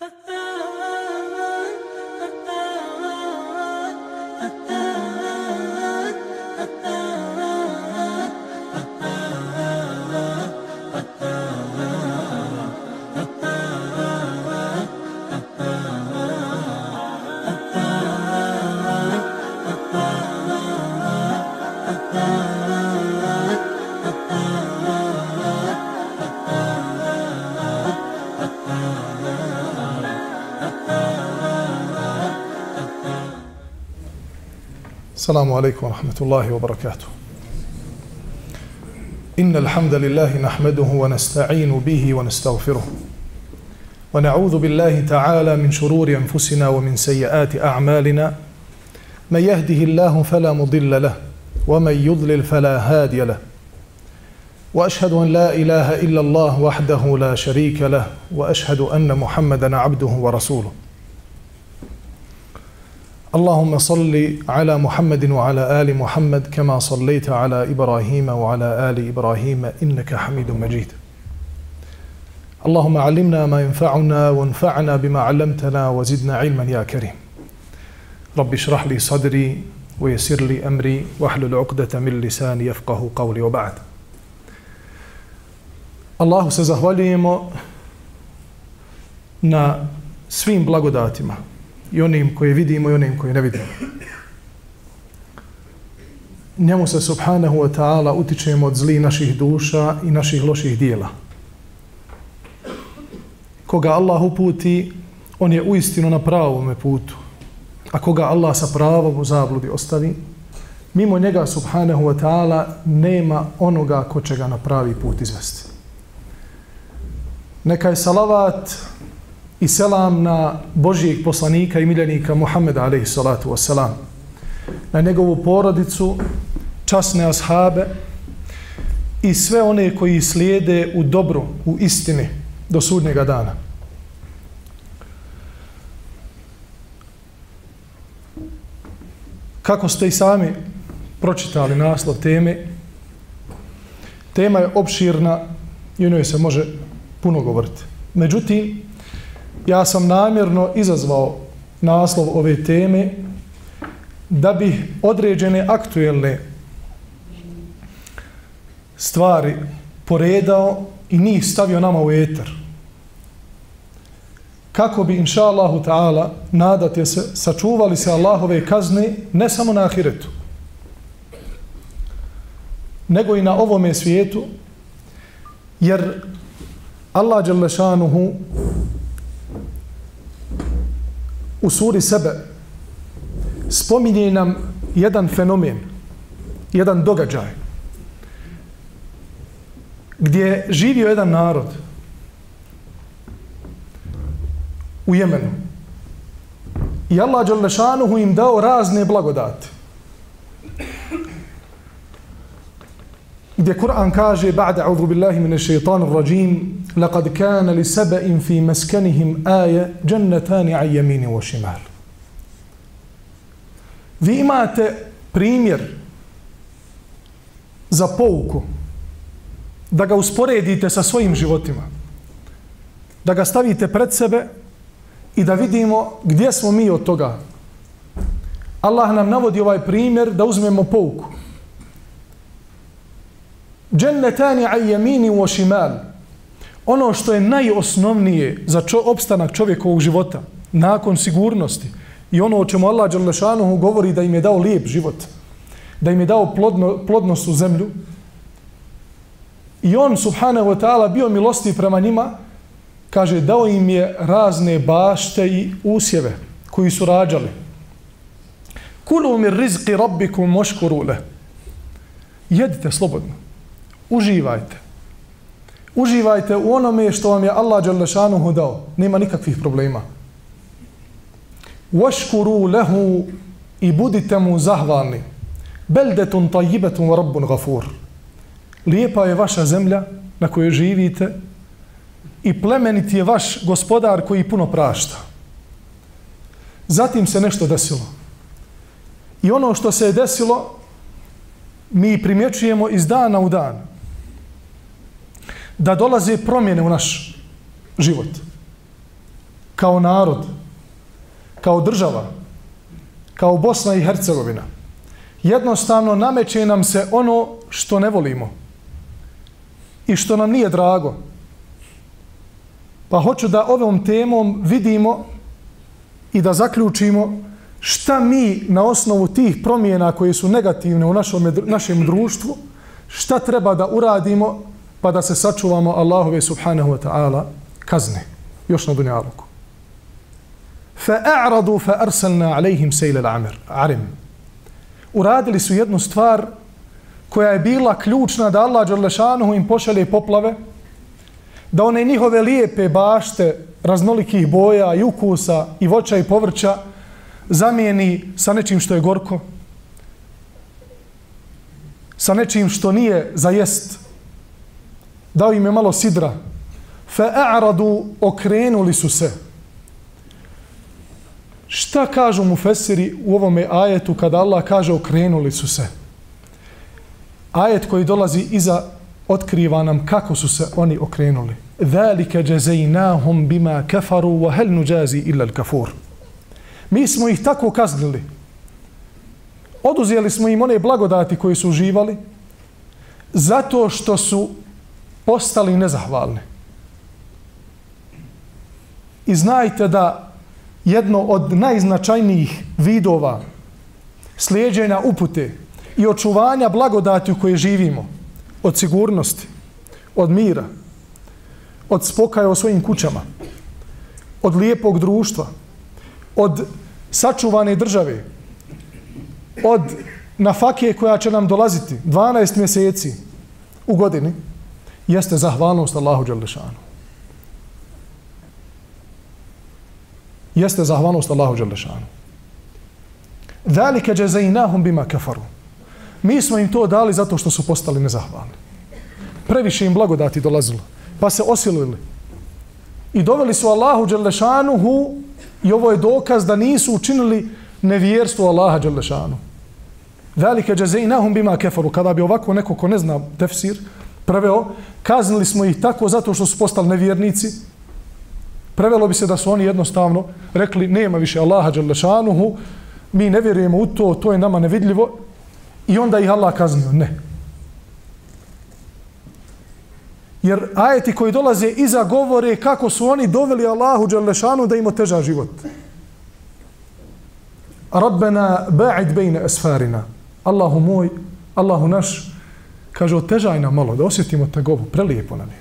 Uh-huh. السلام عليكم ورحمة الله وبركاته. إن الحمد لله نحمده ونستعين به ونستغفره. ونعوذ بالله تعالى من شرور أنفسنا ومن سيئات أعمالنا. من يهده الله فلا مضل له ومن يضلل فلا هادي له. وأشهد أن لا إله إلا الله وحده لا شريك له وأشهد أن محمدا عبده ورسوله. اللهم صل على محمد وعلى آل محمد كما صليت على إبراهيم وعلى آل إبراهيم إنك حميد مجيد. اللهم علمنا ما ينفعنا وانفعنا بما علمتنا وزدنا علما يا كريم. رب اشرح لي صدري ويسر لي أمري واحلل عقدة من لساني يفقه قولي وبعد. الله se zahvaljujemo na svim blagodatima. I onim koje vidimo i onim koje ne vidimo. Njemu se subhanahu wa ta'ala utičemo od zli naših duša i naših loših dijela. Koga Allah uputi, on je uistinu na pravom putu. A koga Allah sa pravom u zabludi ostavi, mimo njega subhanahu wa ta'ala nema onoga ko će ga na pravi put izvesti. Neka je salavat i selam na Božijeg poslanika i miljenika Muhammeda alaihi salatu wasalam, na njegovu porodicu, časne ashabe i sve one koji slijede u dobru, u istini do sudnjega dana. Kako ste i sami pročitali naslov teme, tema je opširna i o njoj se može puno govoriti. Međutim, ja sam namjerno izazvao naslov ove teme da bi određene aktuelne stvari poredao i njih stavio nama u eter. Kako bi, inša Allahu ta'ala, nadate se, sačuvali se Allahove kazne ne samo na ahiretu, nego i na ovome svijetu, jer Allah Đalešanuhu u suri sebe spominje nam jedan fenomen, jedan događaj, gdje je živio jedan narod u Jemenu. I Allah Đalešanuhu im dao razne blagodate. Gdje Kur'an kaže, ba'da a'udhu billahi mine šeitanu rajim, لقد كان لسبأ في مسكنهم آية جنتان عن يمين وشمال Vi imate primjer za pouku da ga usporedite sa svojim životima. Da ga stavite pred sebe i da vidimo gdje smo mi od toga. Allah nam navodi ovaj primjer da uzmemo pouku. Džennetani a jemini u ošimal ono što je najosnovnije za čo, opstanak čovjekovog života, nakon sigurnosti, i ono o čemu Allah Đalešanuhu govori da im je dao lijep život, da im je dao plodno, plodnost u zemlju, i on, subhanahu wa ta'ala, bio milosti prema njima, kaže, dao im je razne bašte i usjeve koji su rađali. Kulu mir rizqi rabbikum moškurule. Jedite slobodno. Uživajte uživajte u onome što vam je Allah Đalešanuhu dao. Nema nikakvih problema. Vaškuru lehu i budite mu zahvalni. Beldetun tajibetun rabbun gafur. Lijepa je vaša zemlja na kojoj živite i plemenit je vaš gospodar koji puno prašta. Zatim se nešto desilo. I ono što se je desilo, mi primjećujemo iz dana u dan da dolaze promjene u naš život. kao narod, kao država, kao Bosna i Hercegovina, jednostavno nameće nam se ono što ne volimo i što nam nije drago. Pa hoću da ovom temom vidimo i da zaključimo šta mi na osnovu tih promjena koje su negativne u našom, našem društvu, šta treba da uradimo pa da se sačuvamo Allahove subhanahu wa ta'ala kazne, još na dunjaluku. فَأَعْرَضُوا فَأَرْسَلْنَا عَلَيْهِمْ سَيْلَ الْعَرِمِ Uradili su jednu stvar koja je bila ključna da Allah Đerlešanuhu im pošalje poplave, da one njihove lijepe bašte raznolikih boja i ukusa i voća i povrća zamijeni sa nečim što je gorko, sa nečim što nije za jest, dao im je malo sidra, fa'aradu okrenuli su se. Šta kažu mu fesiri u ovome ajetu kada Allah kaže okrenuli su se? Ajet koji dolazi iza otkriva nam kako su se oni okrenuli. Zalika jazainahum bima kafaru wa hal nujazi illa al-kafur. Mi smo ih tako kaznili. Oduzeli smo im one blagodati koje su uživali zato što su postali nezahvalni. I znajte da jedno od najznačajnijih vidova slijeđenja upute i očuvanja blagodati u kojoj živimo, od sigurnosti, od mira, od spokaja o svojim kućama, od lijepog društva, od sačuvane države, od nafake koja će nam dolaziti 12 mjeseci u godini, jeste zahvalnost Allahu Đalešanu. Jeste zahvalnost Allahu Đalešanu. Zalike džezainahum bima kafaru. Mi smo im to dali zato što su postali nezahvalni. Previše im blagodati dolazilo. Pa se osilili. I doveli su Allahu Đalešanuhu i ovo je dokaz da nisu učinili nevjerstvo Allaha Đalešanu. Velike džezainahum bima kafaru. Kada bi ovako neko ko ne zna tefsir preveo, kaznili smo ih tako zato što su postali nevjernici. Prevelo bi se da su oni jednostavno rekli nema više Allaha Đalešanuhu, mi ne vjerujemo u to, to je nama nevidljivo i onda ih Allah kaznio. Ne. Jer ajeti koji dolaze iza govore kako su oni doveli Allahu Đalešanu da im oteža život. Rabbena ba'id bejne esfarina. Allahu moj, Allahu naš, kaže otežaj nam malo da osjetimo tegovu. Prelijepo nam je.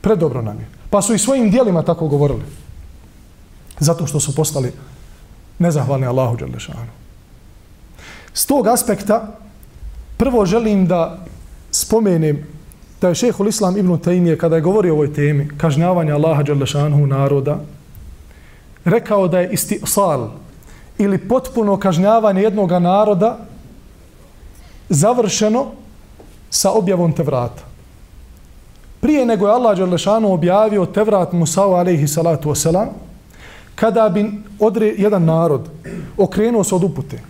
Predobro nam je. Pa su i svojim dijelima tako govorili. Zato što su postali nezahvalni Allahu Đalešanu. S tog aspekta prvo želim da spomenem da je šehol Islam ibn Taymije, kada je govorio o ovoj temi kažnjavanja Allaha Đalešanhu naroda rekao da je istisal ili potpuno kažnjavanje jednog naroda završeno sa objavom Tevrata. Prije nego je Allah Đalešanu objavio Tevrat Musa'u alaihi salatu wasalam, kada bi odre, jedan narod okrenuo se od upute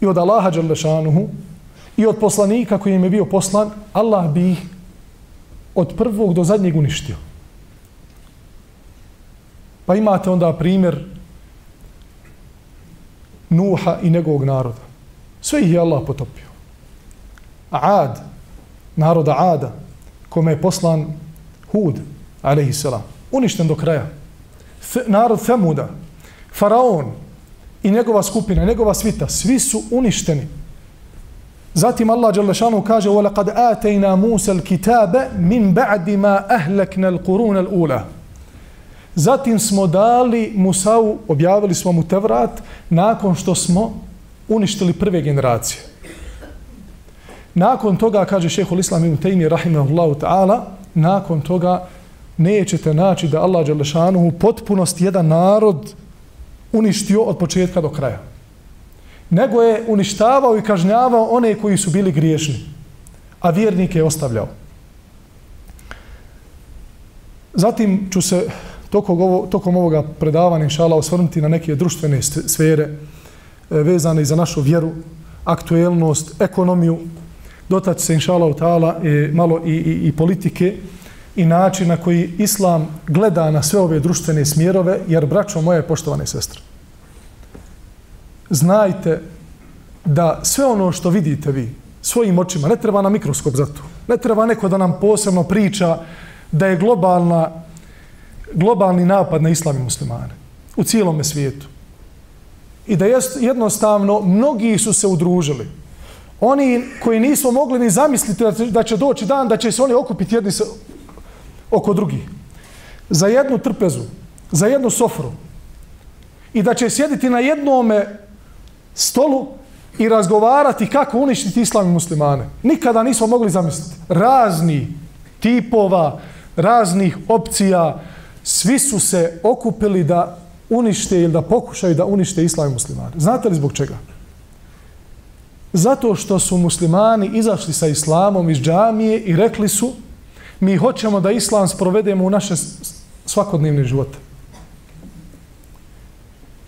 i od Allaha Đalešanuhu i od poslanika koji im je bio poslan, Allah bi ih od prvog do zadnjeg uništio. Pa imate onda primjer Nuha i njegovog naroda. Sve ih je Allah potopio. Aad, naroda Ada, kome je poslan Hud, alaihi salam, uništen do kraja. F narod Femuda, Faraon i njegova skupina, njegova svita, svi su uništeni. Zatim Allah Đalešanu kaže: "Wa laqad atayna Musa al-kitaba min ba'di ma ahlakna al-qurun al-ula." Zatim smo dali Musa'u, objavili smo mu Tevrat nakon što smo uništili prve generacije. Nakon toga, kaže šehol Islam ibn Taymi, rahimahullahu ta'ala, nakon toga nećete naći da Allah Đalešanu u potpunosti jedan narod uništio od početka do kraja nego je uništavao i kažnjavao one koji su bili griješni, a vjernike je ostavljao. Zatim ću se tokom, ovo, tokom ovoga predavanja inšala osvrnuti na neke društvene sfere E, vezane i za našu vjeru, aktuelnost, ekonomiju, dotać se inšala u tala e, malo i, i, i politike, i način na koji islam gleda na sve ove društvene smjerove, jer, braćo moje poštovane sestre, znajte da sve ono što vidite vi svojim očima, ne treba na mikroskop za to, ne treba neko da nam posebno priča da je globalna, globalni napad na islam i muslimane u cijelom svijetu. I da jest, jednostavno mnogi su se udružili. Oni koji nismo mogli ni zamisliti da će doći dan da će se oni okupiti jedni se oko drugih. Za jednu trpezu, za jednu sofru. I da će sjediti na jednome stolu i razgovarati kako uništiti islam i muslimane. Nikada nismo mogli zamisliti. Razni tipova, raznih opcija, svi su se okupili da unište ili da pokušaju da unište islam i muslimane. Znate li zbog čega? Zato što su muslimani izašli sa islamom iz džamije i rekli su mi hoćemo da islam sprovedemo u naše svakodnevne živote.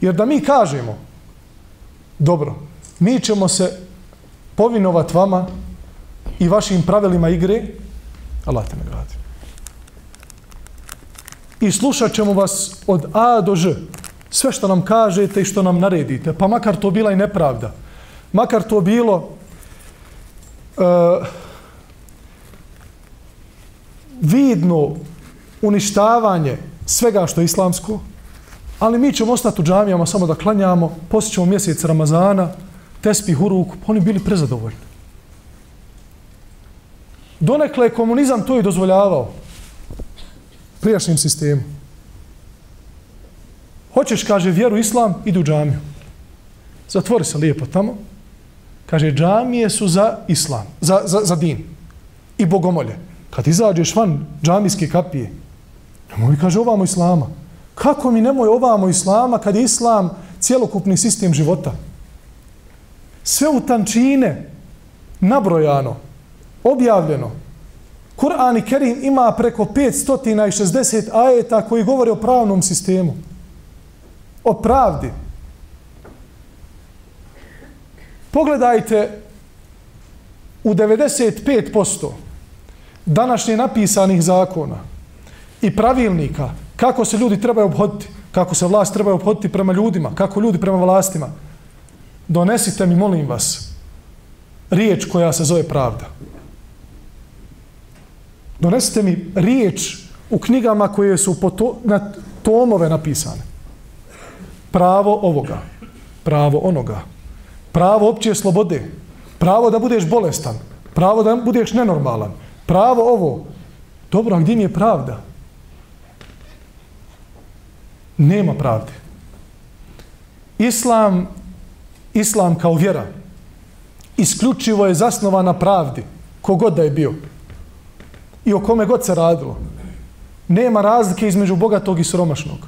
Jer da mi kažemo dobro, mi ćemo se povinovat vama i vašim pravilima igre, Allah te nagradi. I slušat ćemo vas od A do Ž. Sve što nam kažete i što nam naredite. Pa makar to bila i nepravda. Makar to bilo uh, vidno uništavanje svega što je islamsko, ali mi ćemo ostati u džamijama samo da klanjamo, posjećamo mjesec Ramazana, tespih u ruku, pa oni bili prezadovoljni. Donekle je komunizam to i dozvoljavao prijašnjem sistemu. Hoćeš, kaže, vjeru islam, idu u džamiju. Zatvori se lijepo tamo. Kaže, džamije su za islam, za, za, za din i bogomolje. Kad izađeš van džamijske kapije, nemoj kaže ovamo islama. Kako mi nemoj ovamo islama kad je islam cjelokupni sistem života? Sve u tančine, nabrojano, objavljeno. Kur'an i Kerim ima preko 560 ajeta koji govore o pravnom sistemu. O pravdi. Pogledajte u 95% današnje napisanih zakona i pravilnika kako se ljudi trebaju obhoditi, kako se vlast trebaju obhoditi prema ljudima, kako ljudi prema vlastima, donesite mi, molim vas, riječ koja se zove pravda. Donesite mi riječ u knjigama koje su po to, na tomove napisane. Pravo ovoga, pravo onoga, pravo opće slobode, pravo da budeš bolestan, pravo da budeš nenormalan, pravo ovo. Dobro, a gdje mi je pravda? Nema pravde. Islam, islam kao vjera, isključivo je zasnovan na pravdi, kogod da je bio. I o kome god se radilo. Nema razlike između bogatog i sromašnog.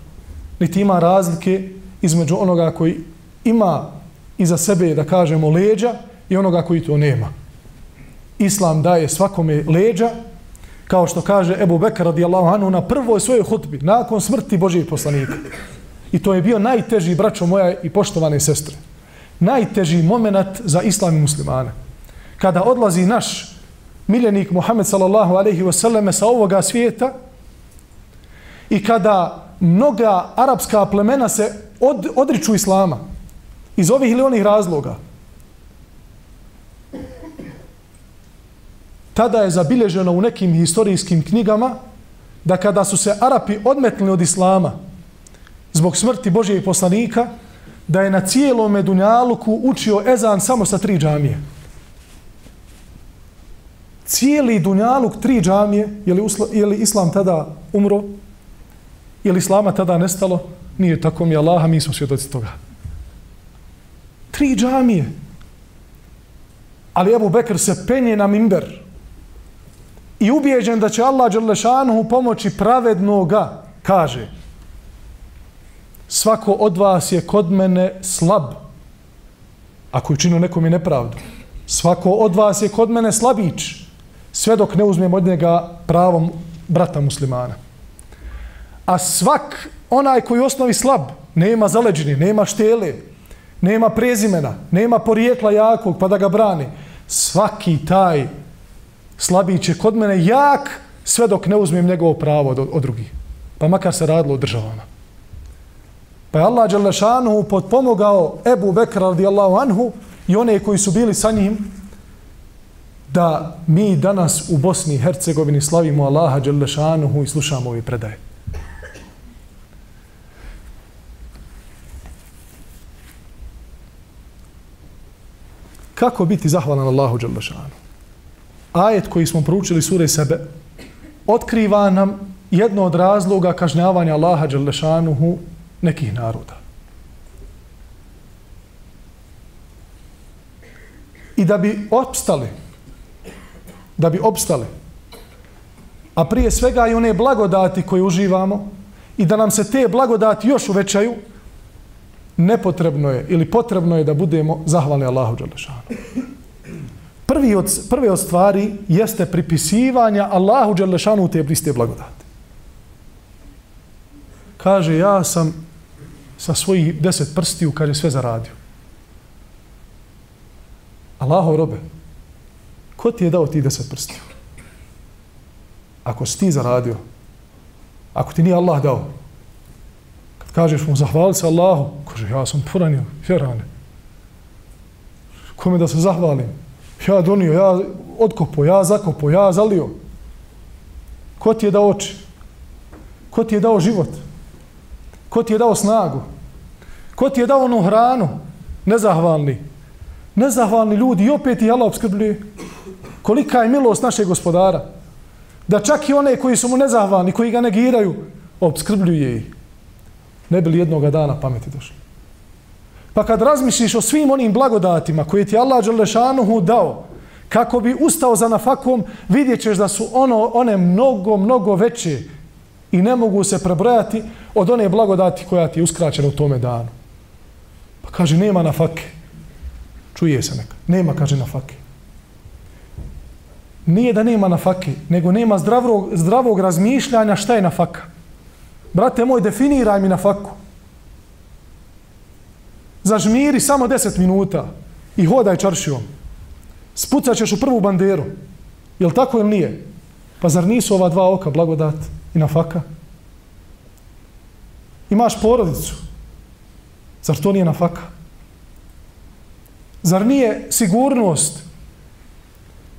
Niti ima razlike između onoga koji ima iza sebe, da kažemo, leđa i onoga koji to nema. Islam daje svakome leđa, kao što kaže Ebu Bekar radijallahu anhu na prvoj svojoj hutbi, nakon smrti Božijeg poslanika. I to je bio najteži, braćo moja i poštovane sestre, najteži moment za islam i muslimane. Kada odlazi naš miljenik Muhammed sallallahu alaihi wasallam sa ovoga svijeta i kada mnoga arapska plemena se od, odriču islama iz ovih ili onih razloga, tada je zabilježeno u nekim historijskim knjigama da kada su se Arapi odmetnili od Islama zbog smrti Božijeg poslanika, da je na cijelom Dunjaluku učio ezan samo sa tri džamije. Cijeli Dunjaluk, tri džamije, je li, usla, je li Islam tada umro? Je li Islama tada nestalo? Nije tako mi Allaha, mi smo svjedoci toga. Tri džamije. Ali Ebu Bekr se penje na mimber i ubijeđen da će Allah Đelešanuhu pomoći pravednoga, kaže svako od vas je kod mene slab ako je činio nekom je nepravdu svako od vas je kod mene slabić sve dok ne uzmem od njega pravom brata muslimana a svak onaj koji osnovi slab nema zaleđeni, nema štele nema prezimena, nema porijekla jakog pa da ga brani svaki taj slabić je kod mene jak sve dok ne uzmem njegovo pravo od, od drugih. Pa makar se radilo o državama. Pa je Allah Đalešanu potpomogao Ebu Bekra radijallahu anhu i one koji su bili sa njim da mi danas u Bosni i Hercegovini slavimo Allaha Đelešanuhu i slušamo ove predaje. Kako biti zahvalan Allahu Đelešanuhu? Ajet koji smo proučili sure sebe otkriva nam jedno od razloga kažnjavanja Allaha Đelešanuhu nekih naroda. I da bi opstali, da bi opstale. a prije svega i one blagodati koje uživamo i da nam se te blagodati još uvećaju, nepotrebno je ili potrebno je da budemo zahvalni Allahu Đelešanu. Prvi od, prve od stvari jeste pripisivanja Allahu Đalešanu te bliste blagodati. Kaže, ja sam sa svojih deset prstiju, kaže, sve zaradio. Allahov robe, ko ti je dao ti deset prstiju? Ako si ti zaradio, ako ti nije Allah dao, kad kažeš mu zahvali se Allahu, kaže, ja sam poranio, vjerane. Kome da se zahvalim? Ja donio, ja otkopo, ja zakopo, ja zalio. Ko ti je dao oči? Ko ti je dao život? Ko ti je dao snagu? Ko ti je dao onu hranu? Nezahvalni. Nezahvalni ljudi i opet i Allah obskrbljuje. Kolika je milost našeg gospodara? Da čak i one koji su mu nezahvalni, koji ga negiraju, obskrbljuje ih. Ne bi li jednoga dana pameti došli? Pa kad razmisliš o svim onim blagodatima koje ti Allah Đelešanuhu dao, kako bi ustao za nafakom, vidjet ćeš da su ono, one mnogo, mnogo veće i ne mogu se prebrojati od one blagodati koja ti je uskraćena u tome danu. Pa kaže, nema nafake. Čuje se neka. Nema, kaže, nafake. Nije da nema nafake, nego nema zdravog, zdravog razmišljanja šta je nafaka. Brate moj, definiraj mi nafaku zažmiri samo 10 minuta i hodaj čaršijom. Spucat ćeš u prvu banderu. Jel tako ili nije? Pa zar nisu ova dva oka blagodat i nafaka? Imaš porodicu. Zar to nije nafaka? Zar nije sigurnost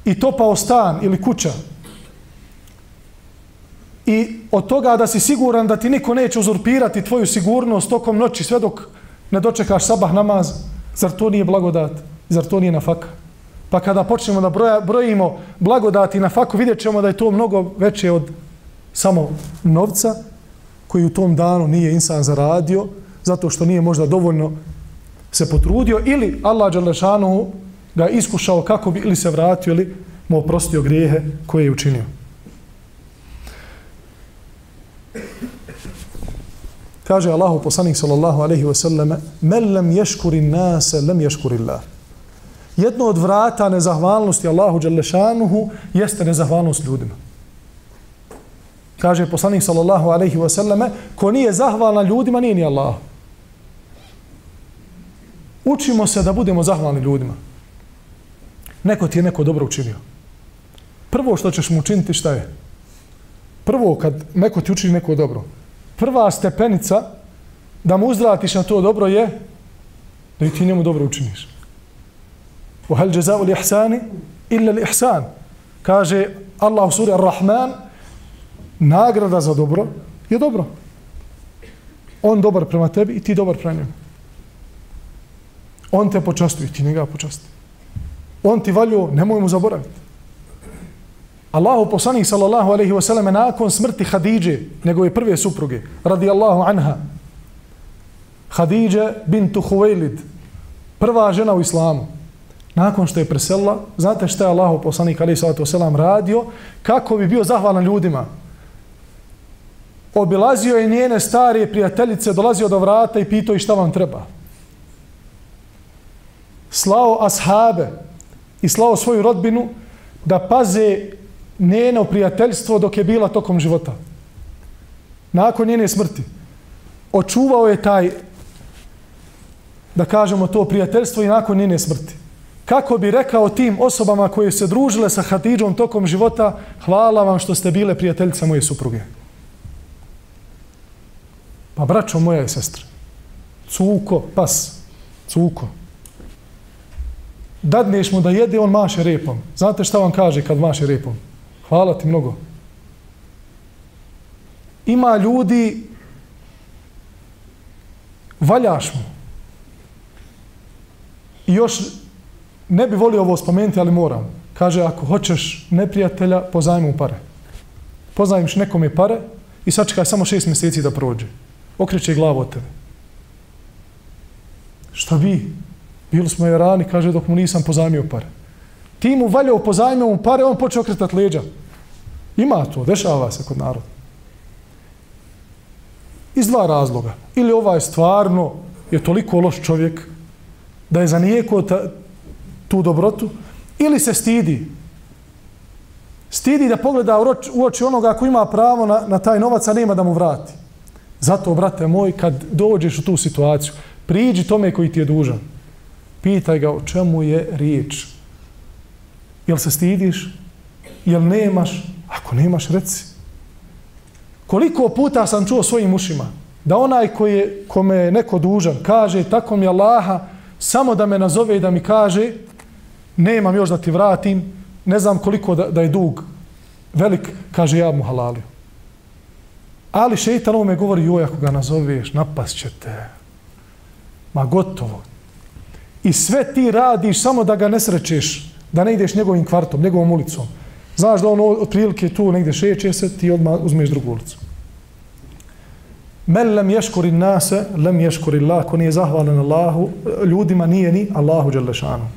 i topao stan ili kuća i od toga da si siguran da ti niko neće uzurpirati tvoju sigurnost tokom noći sve dok ne dočekaš sabah namaz, zar to nije blagodat? Zar to nije nafaka? Pa kada počnemo da broja, brojimo blagodati na faku, vidjet ćemo da je to mnogo veće od samo novca koji u tom danu nije insan zaradio, zato što nije možda dovoljno se potrudio, ili Allah Đalešanu ga iskušao kako bi ili se vratio, ili mu oprostio grijehe koje je učinio. Kaže Allahu poslanik sallallahu alejhi ve selleme: "Men lam yashkuri an-nas lam yashkuri Allah." Jedno od vrata nezahvalnosti Allahu dželle šanuhu jeste nezahvalnost ljudima. Kaže poslanik sallallahu alejhi ve selleme: "Ko nije zahvalan ljudima, nije ni Allah." Učimo se da budemo zahvalni ljudima. Neko ti je neko dobro učinio. Prvo što ćeš mu učiniti šta je? Prvo kad neko ti učini neko dobro, prva stepenica da mu uzvratiš na to dobro je da i ti njemu dobro učiniš. U hal jazao li ihsani illa li ihsan. Kaže Allah u suri Ar-Rahman nagrada za dobro je dobro. On dobar prema tebi i ti dobar prema njemu. On te počastuje, ti njega počastuje. On ti valio, nemoj mu zaboraviti. Allahu poslanik sallallahu alejhi ve selleme nakon smrti Hadidže, njegove prve supruge, radijallahu anha. Hadidže bintu Huwailid, prva žena u islamu. Nakon što je preselila, znate šta je Allahu poslanik alejhi salatu vesselam radio kako bi bio zahvalan ljudima? Obilazio je njene starije prijateljice, dolazio do vrata i pitao i šta vam treba. Slao ashabe i slao svoju rodbinu da paze njeno prijateljstvo dok je bila tokom života. Nakon njene smrti. Očuvao je taj, da kažemo to, prijateljstvo i nakon njene smrti. kako bi rekao tim osobama koje se družile sa Hatidžom tokom života, hvala vam što ste bile prijateljica moje supruge. Pa braćo moja i sestre, cuko, pas, cuko, dadneš mu da jede, on maše repom. Znate šta vam kaže kad maše repom? Hvala ti mnogo. Ima ljudi, valjaš mu. I još ne bi volio ovo spomenuti, ali moram. Kaže, ako hoćeš neprijatelja, pozajmi mu pare. Pozajmiš nekome pare i sačekaj samo šest mjeseci da prođe. Okreće glavu od tebe. Šta bi? Bili smo je rani, kaže, dok mu nisam pozajmio pare. Ti mu valjao pozajmio mu pare, on počeo okretat leđa. Ima to, dešava se kod naroda. Iz dva razloga. Ili ovaj stvarno je toliko loš čovjek da je zanijekao ta, tu dobrotu, ili se stidi. Stidi da pogleda u oči onoga ko ima pravo na, na taj novac, a nema da mu vrati. Zato, brate moj, kad dođeš u tu situaciju, priđi tome koji ti je dužan. Pitaj ga o čemu je riječ. Jel se stidiš? Jel nemaš? Ako nemaš, reci. Koliko puta sam čuo svojim ušima da onaj koji je, kome je neko dužan kaže tako mi Allaha samo da me nazove i da mi kaže nemam još da ti vratim, ne znam koliko da, da je dug velik, kaže ja mu halalio. Ali šeitan ovome govori, joj, ako ga nazoveš, napast će te. Ma gotovo. I sve ti radiš samo da ga ne srećeš, da ne ideš njegovim kvartom, njegovom ulicom. Znaš da on otprilike tu negdje šeće se, ti odmah uzmeš drugu ulicu. Men lem ješkuri nase, lem ješkuri Allah, ko nije zahvalan Allahu, ljudima nije ni Allahu Đelešanu.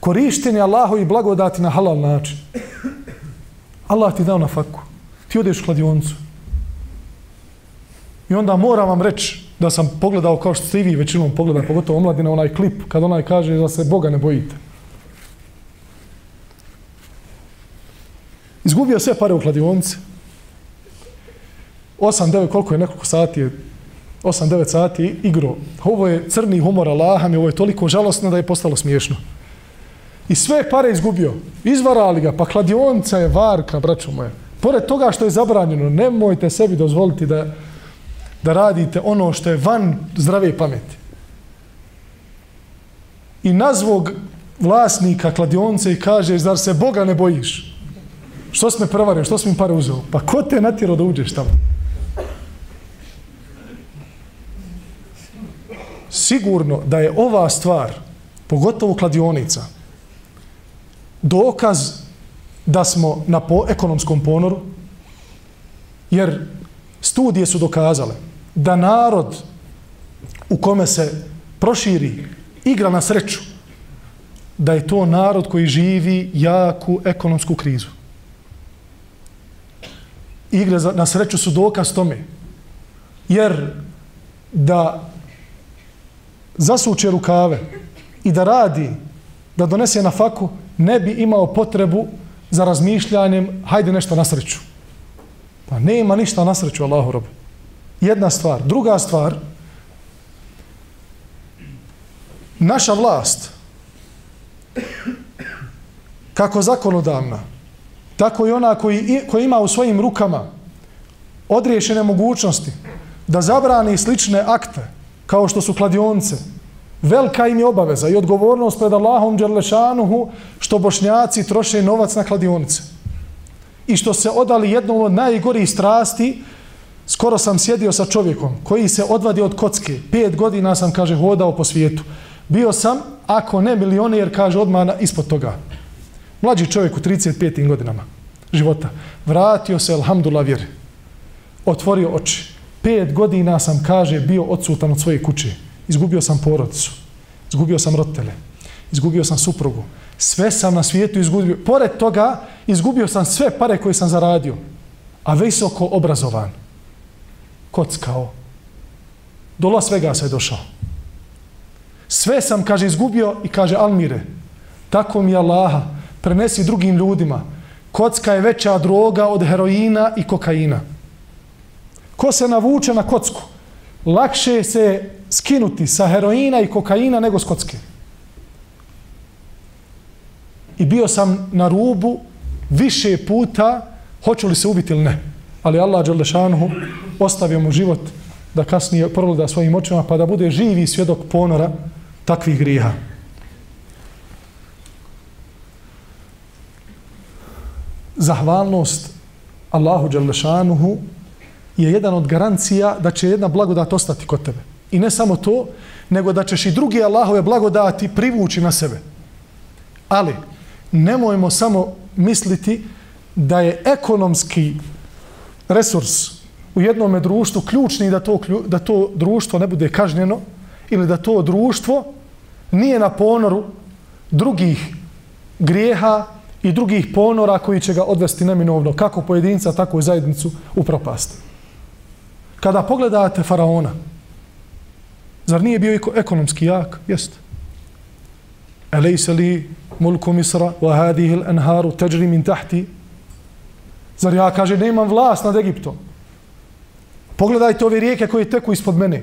Korištenje Allahu i blagodati na halal način. Allah ti dao na faku. Ti odeš u kladioncu. I onda moram vam reći da sam pogledao kao što ste i vi većinom pogledali, pogotovo omladina, onaj klip, kad onaj kaže da se Boga ne bojite. Izgubio sve pare u kladionci. 8-9, koliko je nekoliko sati je 8-9 sati igro. Ovo je crni humor Allaha mi, ovo je toliko žalostno da je postalo smiješno. I sve pare izgubio. Izvarali ga, pa kladionca je varka, braćo moje. Pored toga što je zabranjeno, nemojte sebi dozvoliti da, da radite ono što je van zdrave pameti. I nazvog vlasnika kladionce i kaže, zar se Boga ne bojiš? Što si me prevario, što si mi pare uzeo? Pa ko te natjerao da uđeš tamo? Sigurno da je ova stvar, pogotovo kladionica, dokaz da smo na po ekonomskom ponoru, jer studije su dokazale da narod u kome se proširi igra na sreću, da je to narod koji živi jaku ekonomsku krizu igre za, na sreću su dokaz tome. Jer da zasuče rukave i da radi, da donese na faku, ne bi imao potrebu za razmišljanjem, hajde nešto na sreću. Pa nema ništa na sreću, Allahu rob. Jedna stvar. Druga stvar, naša vlast, kako zakonodavna, tako i ona koji, koji ima u svojim rukama odriješene mogućnosti da zabrani slične akte kao što su kladionce, velika im je obaveza i odgovornost pred Allahom Đerlešanuhu što bošnjaci troše novac na kladionice. I što se odali jednom od najgorih strasti, skoro sam sjedio sa čovjekom koji se odvadi od kocke. Pet godina sam, kaže, hodao po svijetu. Bio sam, ako ne milioner, kaže, odmah ispod toga. Mlađi čovjek u 35. godinama života. Vratio se, alhamdulillah, vjeri. Otvorio oči. Pet godina sam, kaže, bio odsutan od svoje kuće. Izgubio sam porodicu. Izgubio sam rotele. Izgubio sam suprugu. Sve sam na svijetu izgubio. Pored toga, izgubio sam sve pare koje sam zaradio. A visoko obrazovan. Kockao. Do Las Vegasa je došao. Sve sam, kaže, izgubio i kaže, Almire, tako mi je Allaha, prenesi drugim ljudima. Kocka je veća droga od heroina i kokaina. Ko se navuče na kocku, lakše se skinuti sa heroina i kokaina nego s kocke. i bio sam na rubu više puta hoću li se ubiti ili ne. Ali Allah Đelešanuhu ostavio mu život da kasnije progleda svojim očima pa da bude živi svjedok ponora takvih griha. Zahvalnost Allahu Đalešanuhu je jedan od garancija da će jedna blagodat ostati kod tebe. I ne samo to, nego da ćeš i drugi Allahove blagodati privući na sebe. Ali, nemojmo samo misliti da je ekonomski resurs u jednom društvu ključni da to, da to društvo ne bude kažnjeno ili da to društvo nije na ponoru drugih grijeha i drugih ponora koji će ga odvesti neminovno, kako pojedinca, tako i zajednicu u propast. Kada pogledate faraona, zar nije bio ekonomski jak? Jeste. Elejse li mulku misra wa hadihi l'anharu teđri min tahti Zar ja, kaže, nemam vlast nad Egiptom? Pogledajte ove rijeke koje teku ispod mene.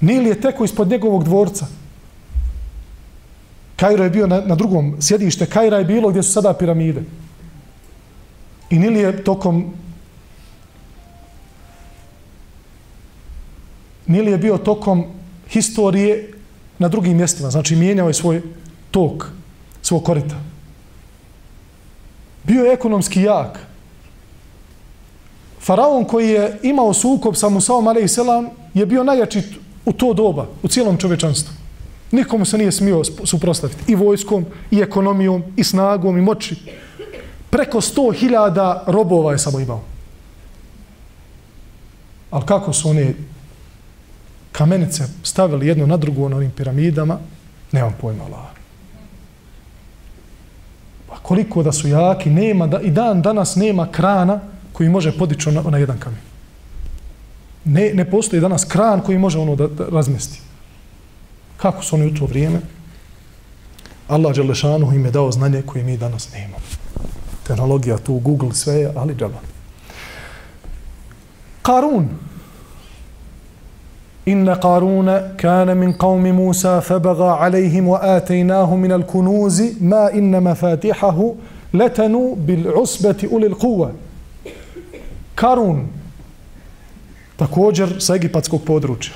Nil je teku ispod njegovog dvorca. Kajro je bio na, na drugom sjedište. Kajra je bilo gdje su sada piramide. I Nil je tokom Nil je bio tokom historije na drugim mjestima. Znači, mijenjao je svoj tok, svog korita. Bio je ekonomski jak. Faraon koji je imao sukob sa Musaom a.s. je bio najjači u to doba, u cijelom čovečanstvu. Nikomu se nije smio suprostaviti. I vojskom, i ekonomijom, i snagom, i moći. Preko sto hiljada robova je samo imao. Ali kako su one kamenice stavili jedno na drugu na onim piramidama, nemam pojma Allah. Pa koliko da su jaki, nema, da, i dan danas nema krana koji može podići na, na jedan kamen. Ne, ne postoji danas kran koji može ono da, da razmesti. Kako su oni u to vrijeme? Allah Đelešanu im je dao znanje koje mi danas nemamo. Tehnologija tu, Google, sve je, ali džaba. Karun. Inna Karuna kana min qavmi Musa fabaga alaihim wa atejnahu min al kunuzi ma inna mafatihahu letanu bil usbeti ulil kuva. Karun, također sa egipatskog područja.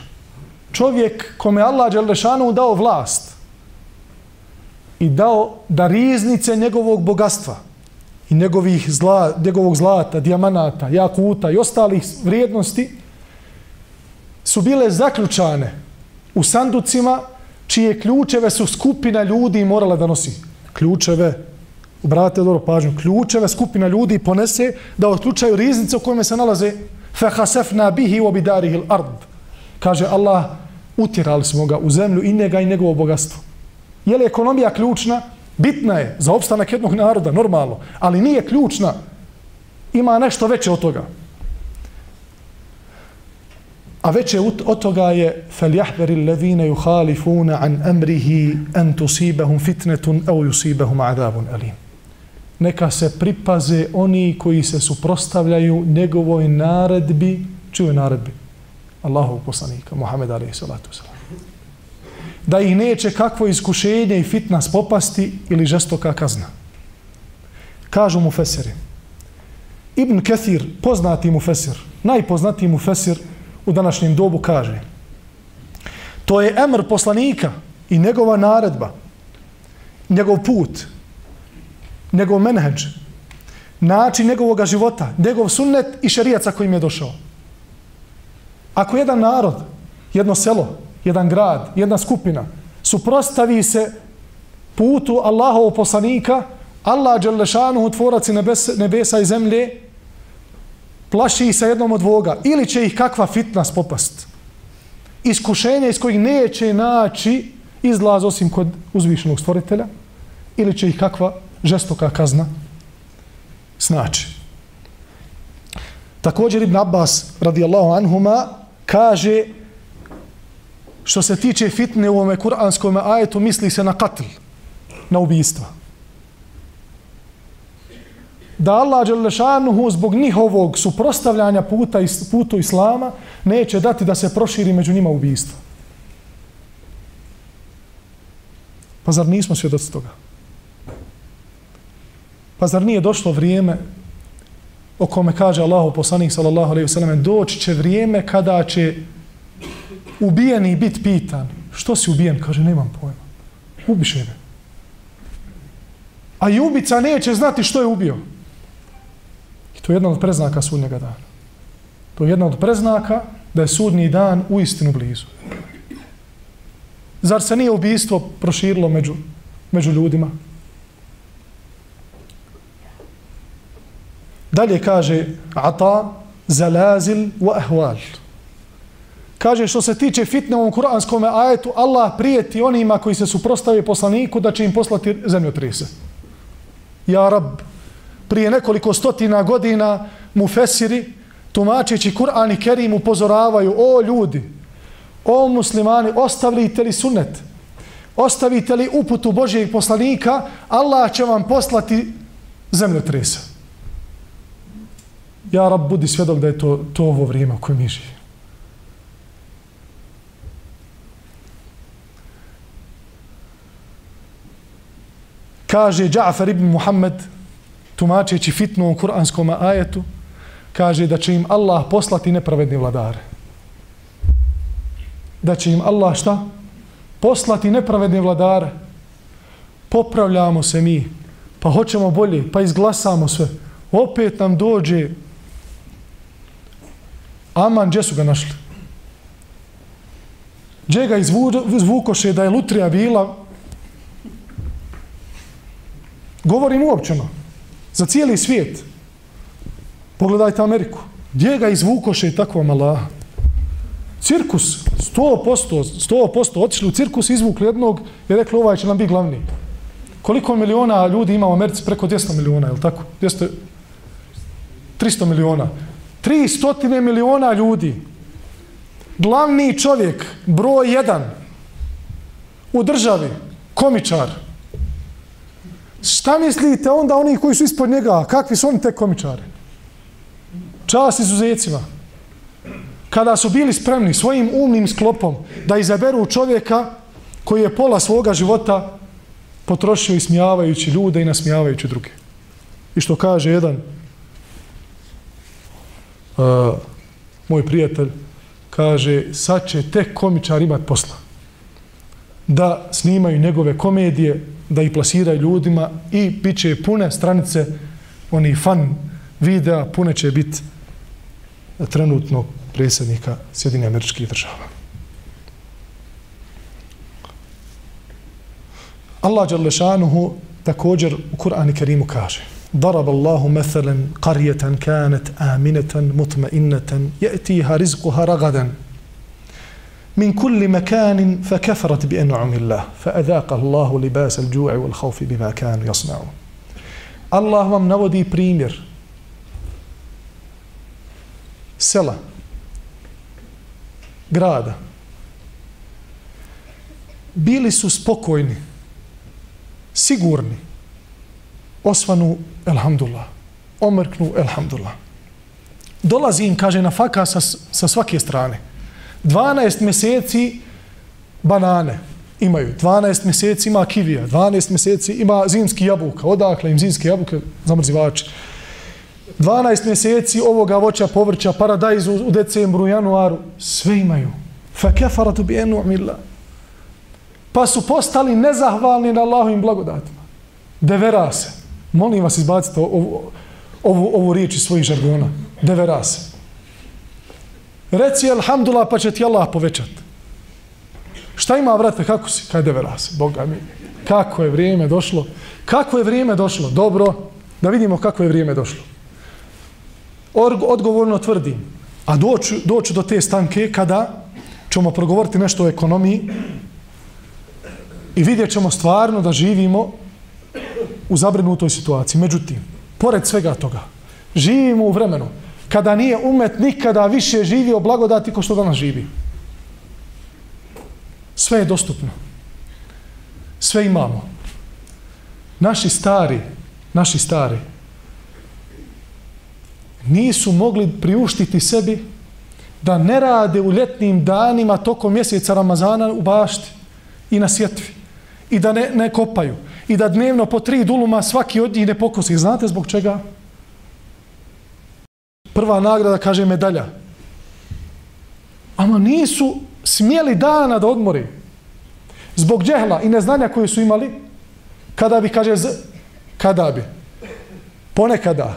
Čovjek kome Allah Đelešanu dao vlast i dao da riznice njegovog bogatstva i njegovih zla, njegovog zlata, dijamanata, jakuta i ostalih vrijednosti su bile zaključane u sanducima čije ključeve su skupina ljudi morala da nosi. Ključeve Obratite dobro pažnju. Ključeve skupina ljudi ponese da otključaju riznice u kojima se nalaze fehasefna bihi u obidarihi ard. Kaže Allah, utjerali smo ga u zemlju i njega i njegovo bogatstvo. Je li ekonomija ključna? Bitna je za opstanak jednog naroda, normalno. Ali nije ključna. Ima nešto veće od toga. A veće od toga je فَلْيَحْذَرِ الَّذِينَ يُحَالِفُونَ عَنْ أَمْرِهِ أَنْ تُصِيبَهُمْ فِتْنَةٌ أَوْ يُصِيبَهُمْ عَذَابٌ أَلِيمٌ neka se pripaze oni koji se suprostavljaju njegovoj naredbi, čuje naredbi? Allahov poslanika, Muhammed alaihi salatu salam. Da ih neće kakvo iskušenje i fitna spopasti ili žestoka kazna. Kažu mu Feseri. Ibn Kathir, poznati mu Fesir, najpoznatiji mu Fesir u današnjem dobu kaže to je emr poslanika i njegova naredba, njegov put, njegov menheđ, način njegovog života, njegov sunnet i šerijat sa kojim je došao. Ako jedan narod, jedno selo, jedan grad, jedna skupina, suprostavi se putu Allahovog poslanika, Allah Đelešanuhu, tvorac i nebesa, nebesa i zemlje, plaši se jednom od voga. Ili će ih kakva fitna spopast. Iskušenje iz kojih neće naći izlaz osim kod uzvišenog stvoritelja, ili će ih kakva žestoka kazna znači. Također Ibn Abbas radijallahu anhuma kaže što se tiče fitne u ovome kuranskom ajetu misli se na katl, na ubijstva. Da Allah Đelešanuhu zbog njihovog suprostavljanja puta, putu Islama neće dati da se proširi među njima ubijstvo. Pa zar nismo svjedoci toga? Pa zar nije došlo vrijeme o kome kaže Allahu poslanik sallallahu alejhi ve sellem doći će vrijeme kada će ubijeni bit pitan što si ubijen? Kaže nemam pojma. Ubiše me a i ubica neće znati što je ubio. I to je jedna od preznaka sudnjega dana. To je jedna od preznaka da je sudnji dan u istinu blizu. Zar se nije ubijstvo proširilo među, među ljudima? Dalje kaže ata zalazil wa ahwal. Kaže što se tiče fitne u kuranskom ajetu, Allah prijeti onima koji se suprostave poslaniku da će im poslati zemljotrese. Ja rab, prije nekoliko stotina godina mu fesiri, tumačeći Kur'an i Kerim upozoravaju, o ljudi, o muslimani, ostavite li sunnet? Ostavite li uputu Božijeg poslanika? Allah će vam poslati zemljotrise. Ja, rab, budi svjedok da je to, to ovo vrijeme u kojem mi živimo. Kaže Džafar ibn Muhammed, tumačeći fitnu u kuranskom ajetu, kaže da će im Allah poslati nepravedni vladare. Da će im Allah šta? Poslati nepravedni vladare. Popravljamo se mi, pa hoćemo bolje, pa izglasamo sve. Opet nam dođe Aman, gdje su ga našli? Gdje ga izvukoše da je lutrija bila? Govorim uopćeno. Za cijeli svijet. Pogledajte Ameriku. Gdje ga izvukoše takva mala? Cirkus. 100%, 100% otišli u cirkus, izvukli jednog i rekli ovaj će nam biti glavni. Koliko miliona ljudi ima u Americi? Preko 200 miliona, je li tako? 200, 300 miliona. 300 miliona ljudi. Glavni čovjek, broj jedan u državi, komičar. Šta mislite onda oni koji su ispod njega? Kakvi su oni te komičari? Čas izuzecima. Kada su bili spremni svojim umnim sklopom da izaberu čovjeka koji je pola svoga života potrošio ismijavajući ljude i nasmijavajući druge. I što kaže jedan uh, moj prijatelj kaže sad će tek komičar imat posla da snimaju njegove komedije da ih plasiraju ljudima i bit će pune stranice oni fan videa pune će biti trenutno predsjednika Sjedine američkih država. Allah Đalešanuhu također u Kur'ani Kerimu kaže ضرب الله مثلا قرية كانت آمنة مطمئنة يأتيها رزقها رغدا. من كل مكان فكفرت بأنعم الله فأذاق الله لباس الجوع والخوف بما كانوا يصنعون. الله vam navodi primjer. Sela. Grada. Bili su spokojni sigurni. Osvanu elhamdulillah. Omrknu, elhamdulillah. Dolazi im, kaže, na faka sa, sa svake strane. 12 mjeseci banane imaju. 12 mjeseci ima kivija. 12 mjeseci ima zimski jabuka. Odakle im zimski jabuke? Zamrzivači. 12 mjeseci ovoga voća, povrća, paradajzu u decembru, januaru. Sve imaju. Fa kefaratu bi enu amilla. Pa su postali nezahvalni na Allahovim blagodatima. Devera se. Molim vas izbacite ovu, ovu, ovu riječ iz svojih žargona. Deve raz. Reci alhamdulillah pa će ti Allah povećat. Šta ima, vrate, kako si? Kaj deve raz, Boga mi. Kako je vrijeme došlo? Kako je vrijeme došlo? Dobro, da vidimo kako je vrijeme došlo. Odgovorno tvrdim. A doću, doću do te stanke kada ćemo progovoriti nešto o ekonomiji i vidjet ćemo stvarno da živimo u zabrinutoj situaciji. Međutim, pored svega toga, živimo u vremenu kada nije umet nikada više živio blagodati ko što danas živi. Sve je dostupno. Sve imamo. Naši stari, naši stari, nisu mogli priuštiti sebi da ne rade u ljetnim danima tokom mjeseca Ramazana u bašti i na sjetvi i da ne, ne kopaju i da dnevno po tri duluma svaki od njih ne pokosi. Znate zbog čega? Prva nagrada kaže medalja. Ama nisu smjeli dana da odmori. Zbog džehla i neznanja koje su imali, kada bi, kaže, z, kada bi, ponekada,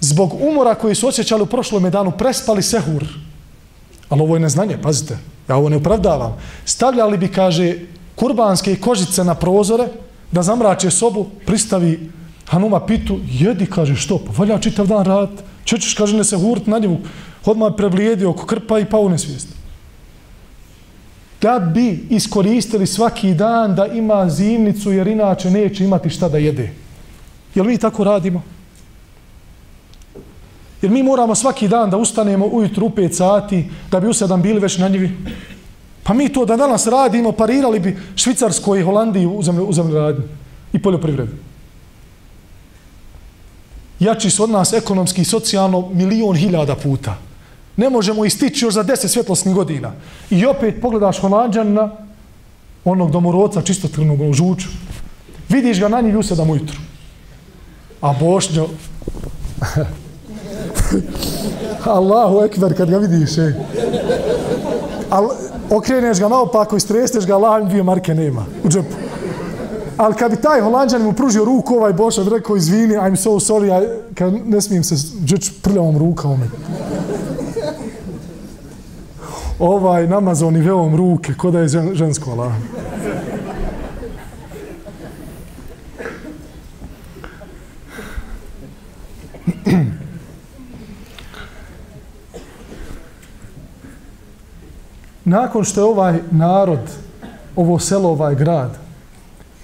zbog umora koji su osjećali u prošlom danu, prespali sehur. Ali ovo je neznanje, pazite, ja ovo ne upravdavam. Stavljali bi, kaže, kurbanske kožice na prozore, da zamrače sobu, pristavi Hanuma pitu, jedi, kaže, što, pa valja čitav dan rad, čećeš, kaže, ne se hurt na njemu, odmah preblijedio oko krpa i pao nesvijest. Da bi iskoristili svaki dan da ima zimnicu, jer inače neće imati šta da jede. Jel mi tako radimo? Jer mi moramo svaki dan da ustanemo ujutru u 5 sati da bi u 7 bili već na njivi. Pa mi to da danas radimo, parirali bi Švicarskoj i Holandiji u zemlju, u radnju i poljoprivredu. Jači su od nas ekonomski i socijalno milion hiljada puta. Ne možemo istići još za deset svjetlosnih godina. I opet pogledaš Holandžana, onog domoroca čistotrnog u žuču, vidiš ga na njih u sedam ujutru. A Bošnjo, Allahu ekber kad ga vidiš, ej. Al, okreneš ga naopako i stresneš ga, Allah dvije marke nema u džepu. Ali kad bi taj holandžan mu pružio ruku, ovaj Boša bi rekao, izvini, I'm so sorry, I, kad ne smijem se džeć prljavom rukom. Ovaj namazon i veom ruke, ko da je žensko, Allah. nakon što je ovaj narod, ovo selo, ovaj grad,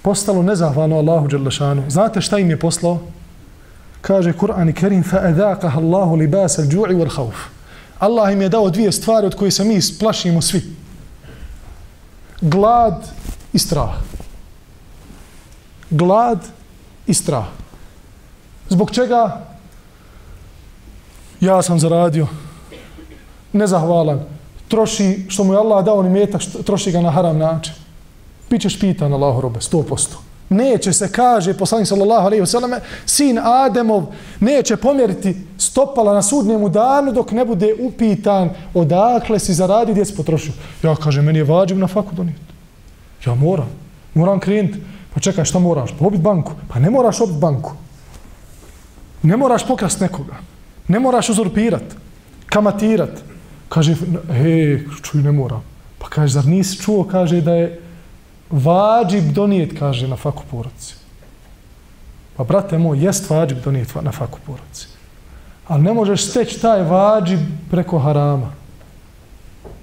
postalo nezahvalno Allahu Đerlešanu, znate šta im je poslao? Kaže Kur'an i Kerim, فَأَذَاقَهَ اللَّهُ لِبَاسَ الْجُوعِ وَالْحَوْفِ Allah im je dao dvije stvari od koje se mi plašimo svi. Glad i strah. Glad i strah. Zbog čega? Ja sam zaradio. Nezahvalan troši, što mu je Allah dao ni metak, troši ga na haram način. Bićeš pitan Allahu robe, sto posto. Neće se, kaže poslanik sallallahu alaihi vseleme, sin Ademov neće pomjeriti stopala na sudnjemu danu dok ne bude upitan odakle si zaradi gdje si potrošio. Ja kaže, meni je vađiv na faku donijeti. Ja moram. Moram krenuti. Pa čekaj, šta moraš? Pa obit banku. Pa ne moraš obit banku. Ne moraš pokrast nekoga. Ne moraš uzurpirat. Kamatirat. Kaže, he, čuj, ne moram. Pa kaže, zar nisi čuo, kaže, da je vađib donijet, kaže, na faku poroci. Pa, brate moj, jest vađib donijet na faku poroci. Ali ne možeš steći taj vađib preko harama.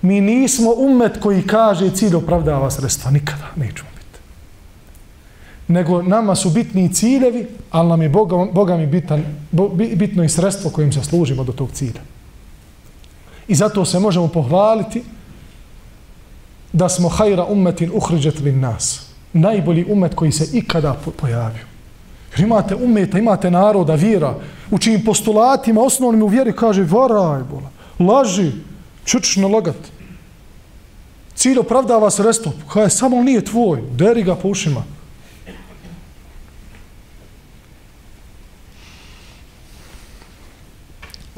Mi nismo umet koji kaže cilj opravdava sredstva. Nikada nećemo biti. Nego nama su bitni ciljevi, ali nam je Boga, Boga mi bitan, bitno i sredstvo kojim se služimo do tog cilja. I zato se možemo pohvaliti da smo hajra ummetin uhriđet bin nas. Najbolji umet koji se ikada pojavio. Jer imate umeta, imate naroda, vjera, u čijim postulatima, osnovnim u vjeri, kaže, varaj, bola, laži, čučiš na lagat. Cilj opravdava sredstvo, kaže, samo nije tvoj, deri ga po ušima.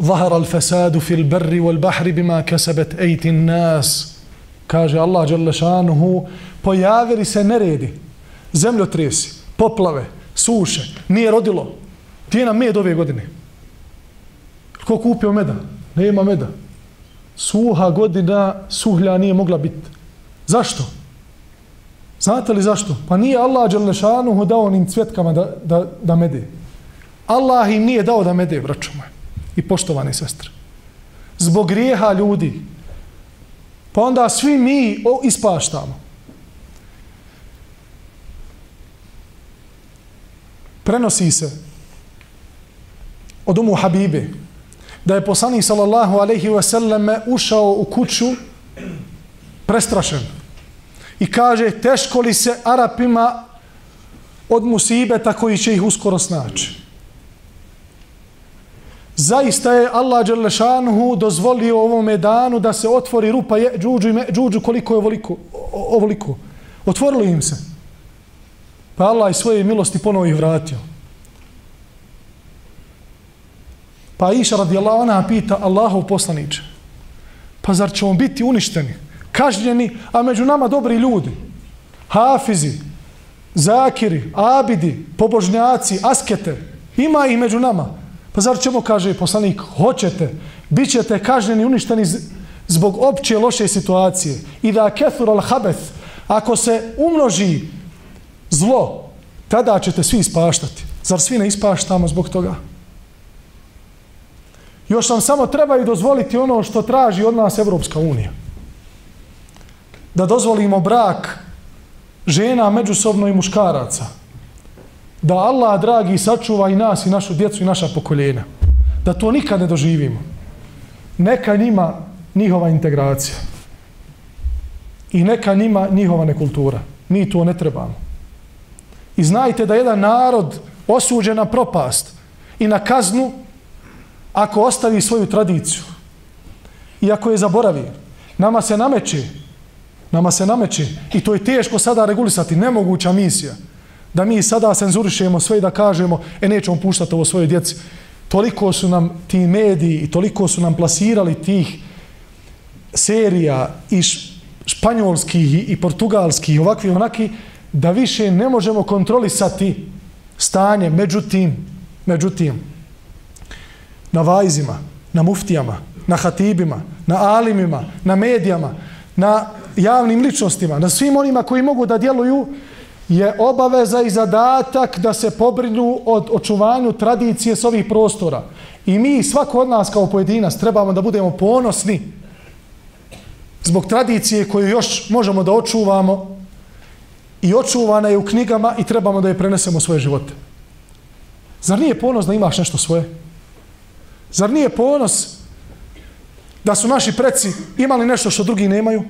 ظهر الفساد في البر والبحر بما كسبت ايت الناس kaže Allah dželle šanuhu pojavili se neredi zemljotresi poplave suše nije rodilo ti nam med ove godine ko kupio meda nema meda suha godina suhlja nije mogla biti zašto znate li zašto pa nije Allah dželle šanuhu dao onim cvjetkama da, da, da mede Allah im nije dao da mede braćo moje i poštovane sestre. Zbog grijeha ljudi. Pa onda svi mi ispaštamo. Prenosi se od umu Habibe da je poslanik sallallahu alaihi wa sallam ušao u kuću prestrašen i kaže teško li se Arapima od musibeta koji će ih uskoro snaći zaista je Allah Đerlešanuhu dozvolio ovome danu da se otvori rupa je, džuđu, džuđu koliko je ovoliko, ovoliko. Otvorilo im se. Pa Allah iz svoje milosti ponovo ih vratio. Pa Iša radijallahu anha pita Allahov poslaniče, pa zar ćemo biti uništeni, kažnjeni, a među nama dobri ljudi, hafizi, zakiri, abidi, pobožnjaci, askete, ima ih među nama. Pa zar ćemo, kaže poslanik, hoćete, bit ćete kažnjeni, uništeni zbog opće loše situacije. I da kethur al habeth, ako se umnoži zlo, tada ćete svi ispaštati. Zar svi ne ispaštamo zbog toga? Još nam samo treba i dozvoliti ono što traži od nas Evropska unija. Da dozvolimo brak žena međusobno i muškaraca. Da Allah, dragi, sačuva i nas i našu djecu i naša pokoljena. Da to nikad ne doživimo. Neka njima njihova integracija. I neka njima njihova nekultura. Mi to ne trebamo. I znajte da jedan narod osuđen na propast i na kaznu ako ostavi svoju tradiciju i ako je zaboravi, nama se nameće, nama se nameće i to je teško sada regulisati, nemoguća misija, da mi sada cenzurišemo sve i da kažemo, e nećemo puštati ovo svoje djeci. Toliko su nam ti mediji i toliko su nam plasirali tih serija i španjolskih i portugalskih i ovakvi onaki, da više ne možemo kontrolisati stanje, međutim, međutim, na vajzima, na muftijama, na hatibima, na alimima, na medijama, na javnim ličnostima, na svim onima koji mogu da djeluju, je obaveza i zadatak da se pobrinu od očuvanju tradicije s ovih prostora. I mi, svako od nas kao pojedinac, trebamo da budemo ponosni zbog tradicije koju još možemo da očuvamo i očuvana je u knjigama i trebamo da je prenesemo u svoje živote. Zar nije ponos da imaš nešto svoje? Zar nije ponos da su naši preci imali nešto što drugi nemaju?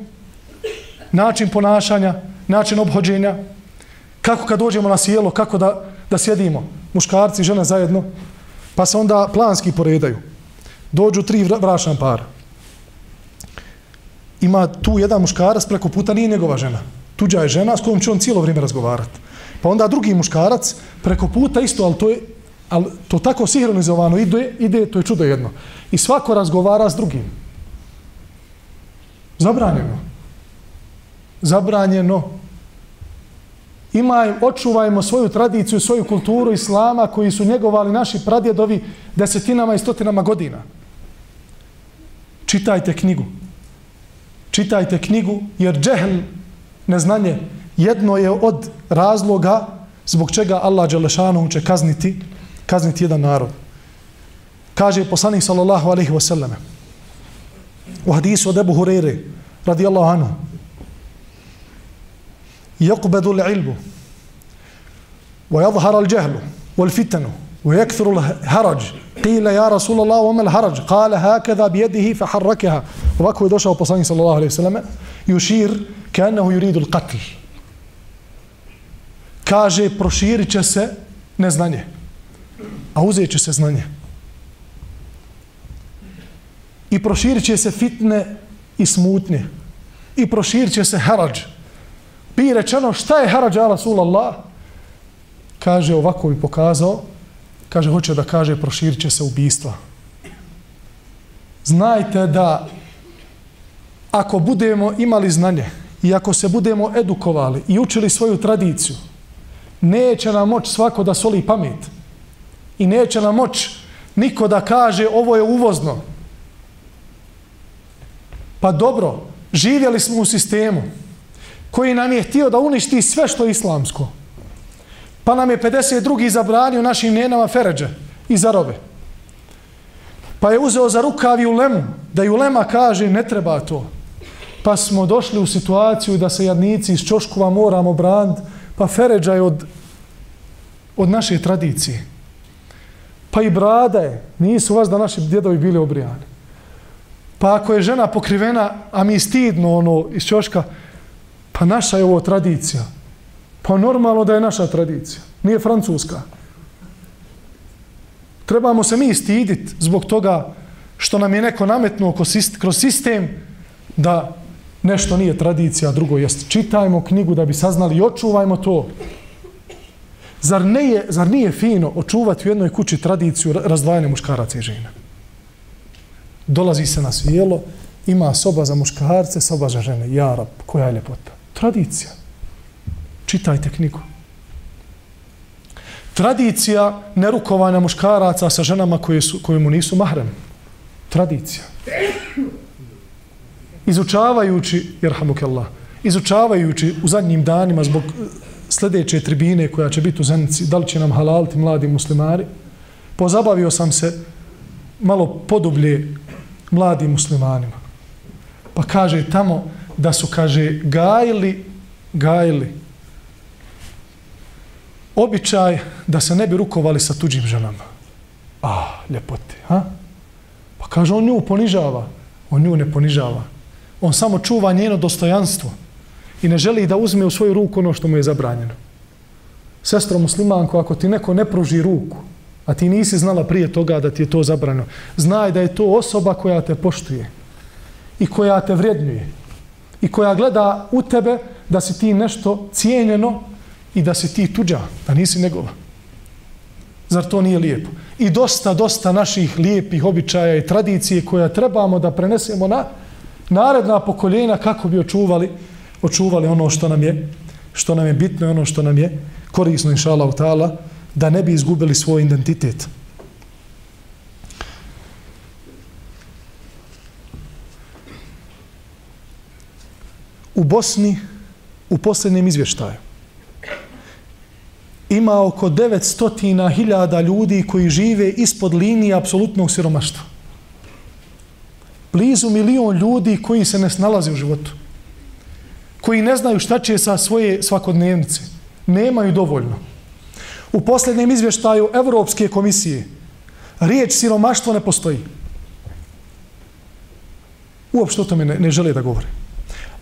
Način ponašanja, način obhođenja, kako kad dođemo na sjelo, kako da, da sjedimo, muškarci i žene zajedno, pa se onda planski poredaju. Dođu tri vračna para. Ima tu jedan muškarac, preko puta nije njegova žena. Tuđa je žena s kojom će on cijelo vrijeme razgovarati. Pa onda drugi muškarac, preko puta isto, ali to je ali to tako sinhronizovano ide, ide, to je čudo jedno. I svako razgovara s drugim. Zabranjeno. Zabranjeno. Imaj, očuvajmo svoju tradiciju, svoju kulturu islama koji su njegovali naši pradjedovi desetinama i stotinama godina. Čitajte knjigu. Čitajte knjigu jer džehl, neznanje, jedno je od razloga zbog čega Allah Đelešanu će kazniti kazniti jedan narod. Kaže poslanik sallallahu alaihi wasallam u hadisu od Ebu Hureyre radijallahu anhu يقبض العلم ويظهر الجهل والفتن ويكثر الهرج قيل يا رسول الله وما الهرج قال هكذا بيده فحركها وبكو يدوشا وبصاني صلى الله عليه وسلم يشير كأنه يريد القتل kaže proširit će se neznanje a znanje. I proširit će se fitne i smutnje. I proširit će se harađ. Bi rečeno šta je harađ ala Allah? Kaže ovako bi pokazao. Kaže hoće da kaže proširit će se ubistva. Znajte da ako budemo imali znanje i ako se budemo edukovali i učili svoju tradiciju, neće nam moć svako da soli pamet i neće nam moć niko da kaže ovo je uvozno. Pa dobro, živjeli smo u sistemu koji nam je htio da uništi sve što je islamsko. Pa nam je 52. zabranio našim nenama Feređe i Zarobe. Pa je uzeo za rukavi u lemu, da i ulema kaže ne treba to. Pa smo došli u situaciju da se jadnici iz Čoškova moramo brand, pa Feređa je od, od naše tradicije pa i brada je. Nisu vas da naši djedovi bili obrijani. Pa ako je žena pokrivena, a mi stidno ono iz čoška, pa naša je ovo tradicija. Pa normalno da je naša tradicija. Nije francuska. Trebamo se mi stiditi zbog toga što nam je neko nametnuo kroz sistem da nešto nije tradicija, drugo jest. Čitajmo knjigu da bi saznali i očuvajmo to. Zar, ne je, zar nije fino očuvati u jednoj kući tradiciju razdvajanja muškaraca i žena? Dolazi se na svijelo, ima soba za muškarce, soba za žene. Jarab, koja je ljepota? Tradicija. Čitajte knjigu. Tradicija nerukovanja muškaraca sa ženama koje, su, koje mu nisu mahrem. Tradicija. Izučavajući, jerhamukallah, izučavajući u zadnjim danima zbog eh, sljedeće tribine koja će biti u Zenici, da li će nam halaliti mladi muslimari, pozabavio sam se malo podoblje mladim muslimanima. Pa kaže tamo da su, kaže, gajili, gajili običaj da se ne bi rukovali sa tuđim ženama. A, ljepote, ha? Pa kaže, on nju ponižava. On nju ne ponižava. On samo čuva njeno dostojanstvo i ne želi da uzme u svoju ruku ono što mu je zabranjeno. Sestro muslimanko, ako ti neko ne pruži ruku, a ti nisi znala prije toga da ti je to zabranjeno, znaj da je to osoba koja te poštuje i koja te vrednjuje i koja gleda u tebe da si ti nešto cijenjeno i da si ti tuđa, da nisi njegova. Zar to nije lijepo? I dosta, dosta naših lijepih običaja i tradicije koja trebamo da prenesemo na naredna pokoljenja kako bi očuvali očuvali ono što nam je što nam je bitno i ono što nam je korisno inša Allah da ne bi izgubili svoj identitet. U Bosni u posljednjem izvještaju ima oko 900.000 ljudi koji žive ispod linije apsolutnog siromaštva. Blizu milion ljudi koji se ne snalaze u životu koji ne znaju šta će sa svoje svakodnevnice. Nemaju dovoljno. U posljednjem izvještaju Evropske komisije riječ siromaštvo ne postoji. Uopšte o tome ne, ne žele da govore.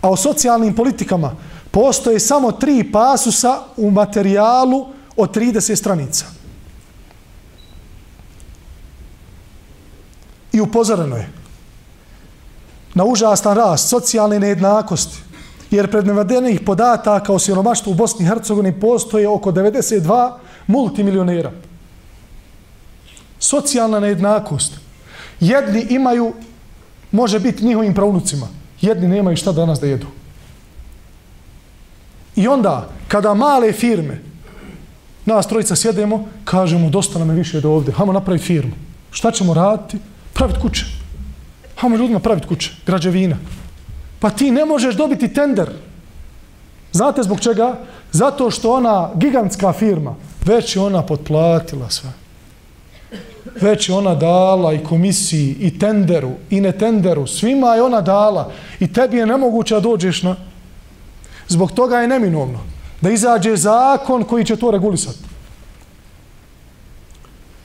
A o socijalnim politikama postoje samo tri pasusa u materijalu od 30 stranica. I upozoreno je na užastan rast socijalne nejednakosti, jer pred nevadenih podataka o siromaštvu u Bosni i Hercegovini postoje oko 92 multimilionera. Socijalna nejednakost. Jedni imaju, može biti njihovim pravnucima, jedni nemaju šta danas da jedu. I onda, kada male firme, nas trojica sjedemo, kažemo, dosta nam je više do ovde, hajmo napraviti firmu. Šta ćemo raditi? Praviti kuće. Hajmo ljudima praviti kuće, građevina. Pa ti ne možeš dobiti tender. Znate zbog čega? Zato što ona gigantska firma, već je ona potplatila sve. Već je ona dala i komisiji, i tenderu, i ne tenderu. Svima je ona dala. I tebi je nemoguće da dođeš na... Zbog toga je neminovno da izađe zakon koji će to regulisati.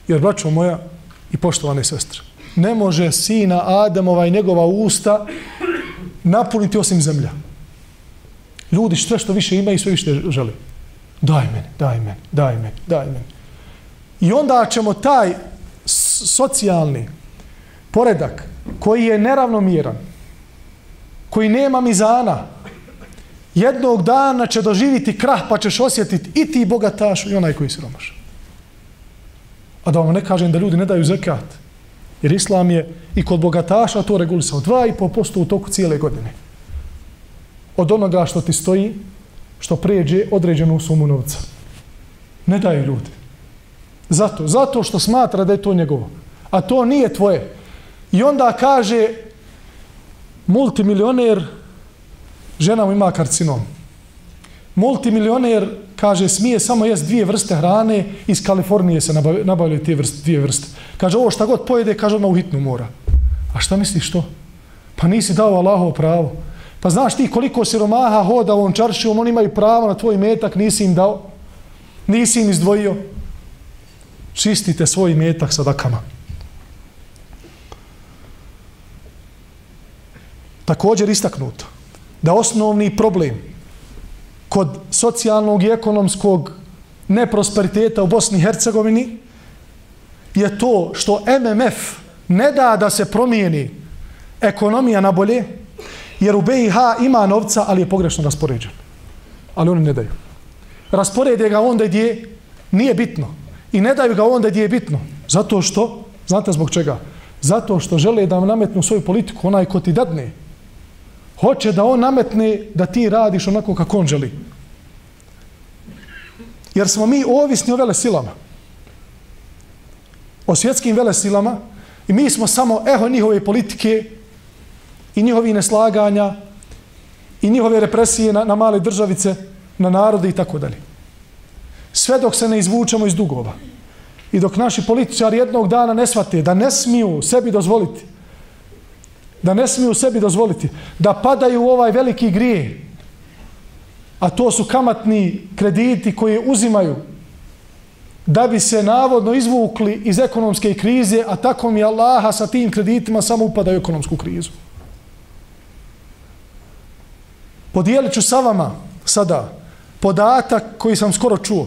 Jer, braćo moja i poštovane sestre, ne može sina Adamova i njegova usta napuniti osim zemlja. Ljudi sve što više ima i sve više žele. Daj meni, daj meni, daj meni, daj meni. I onda ćemo taj socijalni poredak koji je neravnomjeran, koji nema mizana, jednog dana će doživiti krah pa ćeš osjetiti i ti bogataš i onaj koji siromaš. A da vam ne kažem da ljudi ne daju zekat, jer islam je i kod bogataša to regulisao 2,5% u toku cijele godine. Od onoga što ti stoji, što pređe određenu sumu novca. Ne daju ljudi. Zato, zato što smatra da je to njegovo. A to nije tvoje. I onda kaže multimilioner žena mu ima karcinom. Multimilioner, kaže, smije samo jest dvije vrste hrane, iz Kalifornije se nabavljaju te vrste, dvije vrste. Kaže, ovo šta god pojede, kaže, odmah u hitnu mora. A šta misliš to? Pa nisi dao Allahovo pravo. Pa znaš ti koliko siromaha hoda ovom čaršijom, oni imaju pravo na tvoj metak, nisi im dao, nisi im izdvojio. Čistite svoj metak sadakama. Također istaknuto da osnovni problem kod socijalnog i ekonomskog neprosperiteta u Bosni i Hercegovini je to što MMF ne da da se promijeni ekonomija na bolje, jer u BiH ima novca, ali je pogrešno raspoređen. Ali oni ne daju. Rasporede ga onda gdje, Nije bitno. I ne daju ga onda gdje je bitno. Zato što, znate zbog čega? Zato što žele da nametnu svoju politiku, onaj ko ti dadne. Hoće da on nametne da ti radiš onako kako on želi. Jer smo mi ovisni o vele silama. O svjetskim vele silama. I mi smo samo eho njihove politike i njihovi neslaganja i njihove represije na, na male državice, na narode i tako dalje. Sve dok se ne izvučemo iz dugova i dok naši političari jednog dana ne shvate da ne smiju sebi dozvoliti da ne smiju sebi dozvoliti da padaju u ovaj veliki grije a to su kamatni krediti koji uzimaju da bi se navodno izvukli iz ekonomske krize, a tako mi Allaha sa tim kreditima samo upadaju u ekonomsku krizu. Podijelit ću sa vama sada podatak koji sam skoro čuo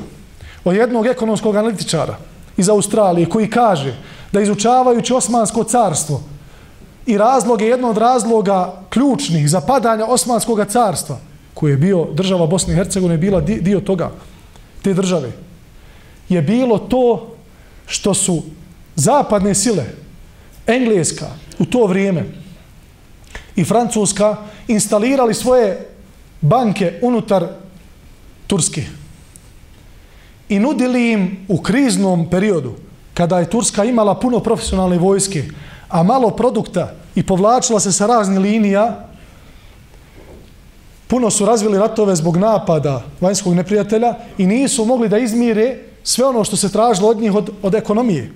od jednog ekonomskog analitičara iz Australije koji kaže da izučavajući Osmansko carstvo i razloge, jedno od razloga ključnih za padanje Osmanskog carstva, koji je bio država Bosne i Hercegovine, bila dio toga, te države, je bilo to što su zapadne sile, Engleska u to vrijeme i Francuska instalirali svoje banke unutar Turske i nudili im u kriznom periodu, kada je Turska imala puno profesionalne vojske, a malo produkta i povlačila se sa raznih linija, puno su razvili ratove zbog napada vanjskog neprijatelja i nisu mogli da izmire sve ono što se tražilo od njih od, od ekonomije,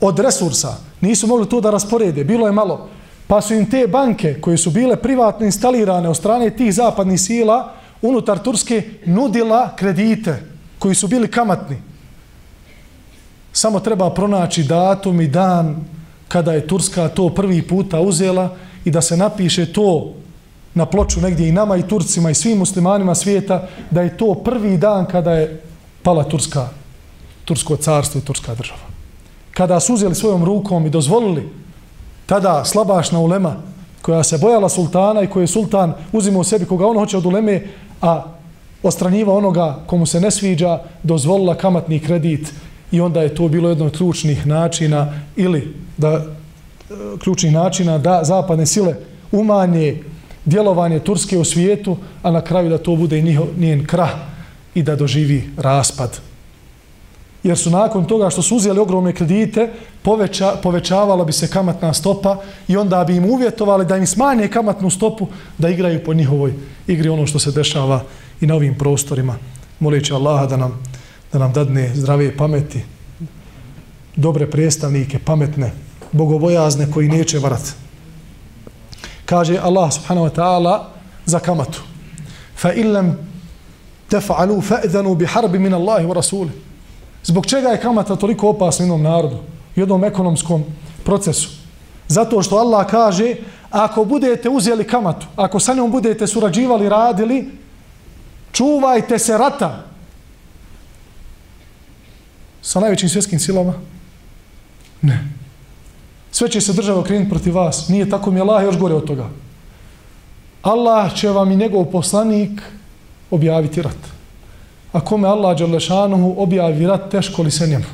od resursa. Nisu mogli to da rasporede, bilo je malo. Pa su im te banke koje su bile privatno instalirane od strane tih zapadnih sila unutar Turske nudila kredite koji su bili kamatni. Samo treba pronaći datum i dan kada je Turska to prvi puta uzela i da se napiše to na ploču negdje i nama i Turcima i svim muslimanima svijeta da je to prvi dan kada je pala Turska, Tursko carstvo i Turska država. Kada su uzeli svojom rukom i dozvolili tada slabašna ulema koja se bojala sultana i koji je sultan uzimao sebi koga on hoće od uleme, a ostranjiva onoga komu se ne sviđa, dozvolila kamatni kredit i onda je to bilo jedno od ključnih načina ili da e, ključnih načina da zapadne sile umanje djelovanje Turske u svijetu, a na kraju da to bude i njen krah i da doživi raspad. Jer su nakon toga što su uzeli ogromne kredite, poveća, povećavala bi se kamatna stopa i onda bi im uvjetovali da im smanje kamatnu stopu da igraju po njihovoj igri ono što se dešava i na ovim prostorima. Molići Allaha da nam, da nam dadne zdrave pameti, dobre predstavnike, pametne, bogobojazne koji neće varat. kaže Allah subhanahu wa ta'ala za kamatu. Fa illam tefa'alu fa'idhanu bi harbi min Allahi wa rasuli. Zbog čega je kamata toliko opasna jednom narodu, jednom ekonomskom procesu? Zato što Allah kaže, ako budete uzeli kamatu, ako sa njom budete surađivali, radili, čuvajte se rata sa najvećim svjetskim silama? Ne sve će se država okrenuti protiv vas. Nije tako mi Allah još gore od toga. Allah će vam i njegov poslanik objaviti rat. A kome Allah Đalešanuhu objavi rat, teško li se njemu?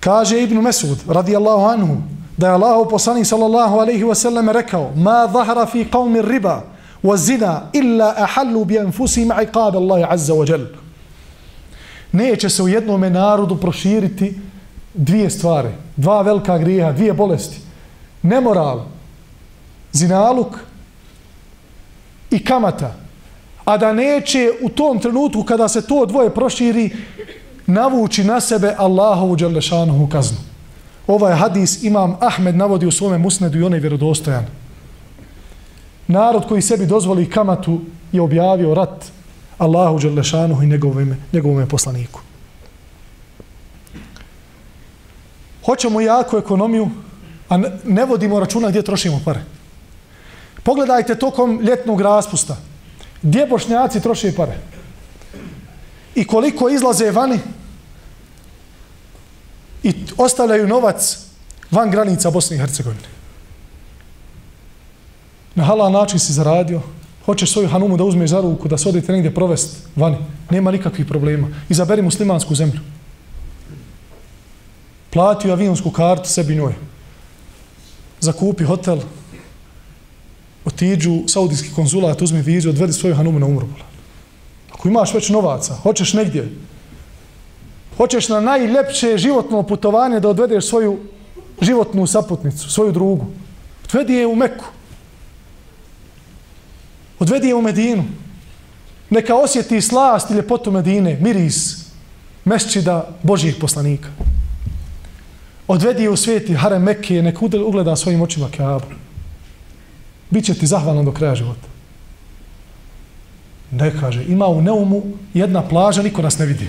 Kaže Ibn Mesud, radijallahu anhu, da je Allah poslanik sallallahu alaihi wasallam rekao ma zahra fi qavmi riba wa إِلَّا illa ahallu bi anfusi عَزَّ وَجَلُ azza wa jal. Neće se u jednome narodu proširiti dvije stvari, dva velika grijeha, dvije bolesti. Nemoral, zinaluk i kamata. A da neće u tom trenutku kada se to dvoje proširi navući na sebe Allahovu dželešanohu kaznu. Ovaj hadis imam Ahmed navodi u svome musnedu i on je vjerodostojan. Narod koji sebi dozvoli kamatu je objavio rat Allahu dželešanohu i njegovome, njegovom poslaniku. hoćemo jaku ekonomiju, a ne vodimo računa gdje trošimo pare. Pogledajte tokom ljetnog raspusta. Gdje bošnjaci troše pare? I koliko izlaze vani i ostavljaju novac van granica Bosne i Hercegovine. Na halal način si zaradio, Hoćeš svoju hanumu da uzmeš za ruku, da se odete negdje provest vani. Nema nikakvih problema. Izaberi muslimansku zemlju. Plati avionsku kartu sebi njoj. Zakupi hotel. Otiđu saudijski konzulat, uzmi vizu, odvedi svoju hanumu na umru. Ako imaš već novaca, hoćeš negdje, hoćeš na najljepše životno putovanje da odvedeš svoju životnu saputnicu, svoju drugu. Odvedi je u Meku. Odvedi je u Medinu. Neka osjeti slast i ljepotu Medine, miris mešćida Božijih poslanika. Odvedi je u svijeti Harem Mekke, neka ugleda svojim očima Kaabu. Biće ti zahvalan do kraja života. Ne kaže, ima u Neumu jedna plaža, niko nas ne vidi.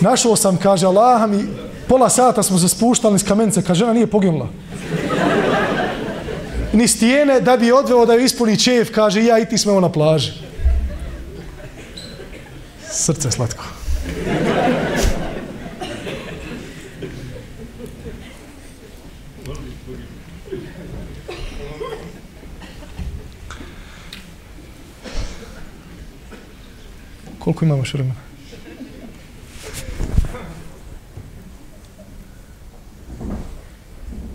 Našao sam, kaže, Allah mi, pola sata smo se spuštali iz kamence, kaže, žena nije poginula. Ni stijene da bi odveo da ju ispuni čev, kaže, ja i ti smo na plaži. Srce slatko. Koliko imamo još vremena?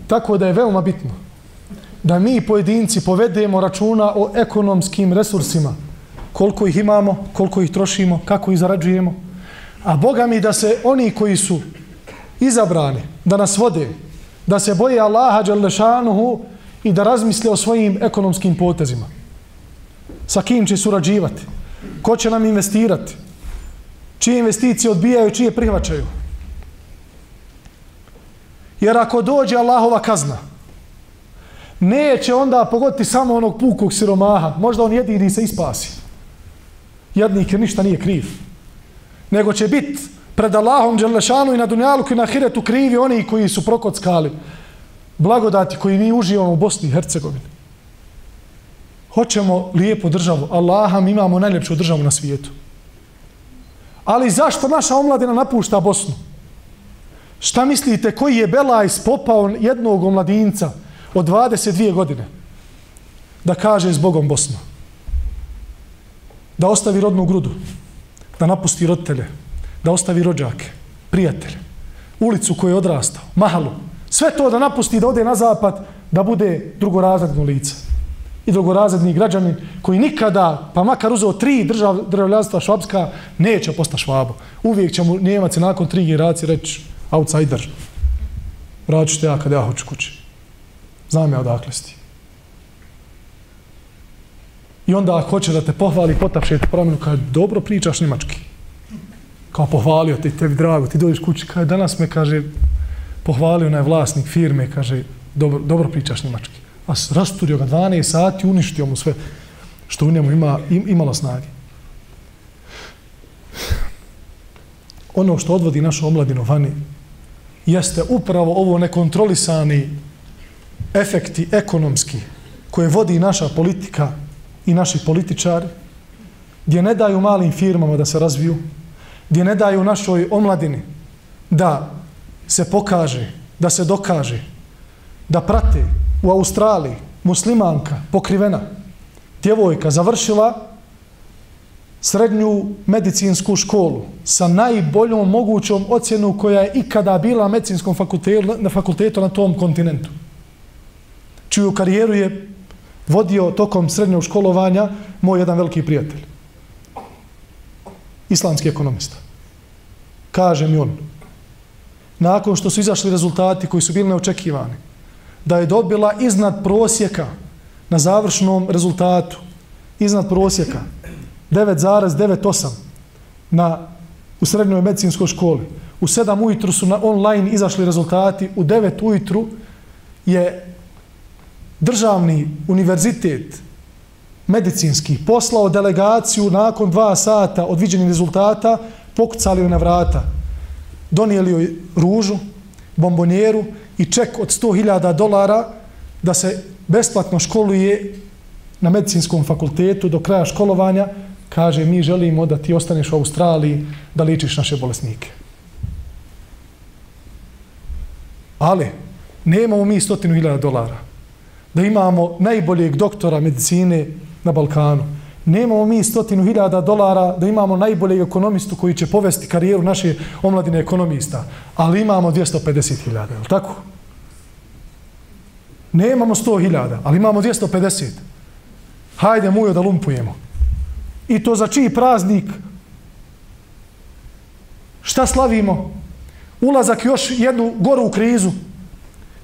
Tako da je veoma bitno da mi pojedinci povedemo računa o ekonomskim resursima. Koliko ih imamo, koliko ih trošimo, kako ih zarađujemo. A Boga mi da se oni koji su izabrani, da nas vode, da se boje Allaha Đalešanuhu i da razmisle o svojim ekonomskim potezima. Sa kim će surađivati? Ko će nam investirati? Čije investicije odbijaju, čije prihvaćaju? Jer ako dođe Allahova kazna, neće onda pogoditi samo onog pukog siromaha. Možda on jedini se ispasi. Jednik jer ništa nije kriv. Nego će biti pred Allahom Đelešanu i na Dunjaluku i na Hiretu krivi oni koji su prokockali blagodati koji mi uživamo u Bosni i Hercegovini. Hoćemo lijepu državu. Allaha mi imamo najljepšu državu na svijetu. Ali zašto naša omladina napušta Bosnu? Šta mislite, koji je Belaj spopao jednog omladinca od 22 godine da kaže s Bogom Bosna? Da ostavi rodnu grudu, da napusti roditelje, da ostavi rođake, prijatelje, ulicu koju je odrastao, mahalu, sve to da napusti da ode na zapad, da bude drugorazredno lice i drugorazredni građanin koji nikada, pa makar uzeo tri držav, državljanstva švabska, neće postati švabo. Uvijek će mu Njemac nakon tri generacije reći outsider. Vratit ću te ja kada ja hoću kući. Znam ja odakle sti. I onda ako hoće da te pohvali, potapše te promjenu, kaže, dobro pričaš njemački. Kao pohvalio te, tebi drago, ti dođeš kući, kaže, danas me, kaže, pohvalio onaj vlasnik firme, kaže, dobro, dobro pričaš njemački. A rasturio ga 12 sati, uništio mu sve što u njemu ima, im, imalo snage. Ono što odvodi našu omladinu vani, jeste upravo ovo nekontrolisani efekti ekonomski koje vodi naša politika i naši političari, gdje ne daju malim firmama da se razviju, gdje ne daju našoj omladini da se pokaže, da se dokaže, da prate u Australiji muslimanka pokrivena, djevojka završila srednju medicinsku školu sa najboljom mogućom ocjenu koja je ikada bila na medicinskom fakultetu, na fakultetu na tom kontinentu. Čiju karijeru je vodio tokom srednjog školovanja moj jedan veliki prijatelj. Islamski ekonomista. Kaže mi on, nakon što su izašli rezultati koji su bili neočekivani, da je dobila iznad prosjeka na završnom rezultatu, iznad prosjeka, 9,98 na, u srednjoj medicinskoj školi. U 7 ujutru su na online izašli rezultati, u 9 ujutru je državni univerzitet medicinski poslao delegaciju nakon dva sata od viđenih rezultata, pokucali joj na vrata, donijeli joj ružu, bombonjeru i ček od 100.000 dolara da se besplatno školuje na medicinskom fakultetu do kraja školovanja, kaže mi želimo da ti ostaneš u Australiji da ličiš naše bolesnike. Ali, nemamo mi stotinu hiljada dolara, da imamo najboljeg doktora medicine na Balkanu, nemamo mi stotinu hiljada dolara da imamo najboljeg ekonomistu koji će povesti karijeru naše omladine ekonomista, ali imamo 250 hiljada, je li tako? Nemamo 100 hiljada, ali imamo 250. Hajde, mujo, da lumpujemo. I to za čiji praznik? Šta slavimo? Ulazak još jednu goru u krizu,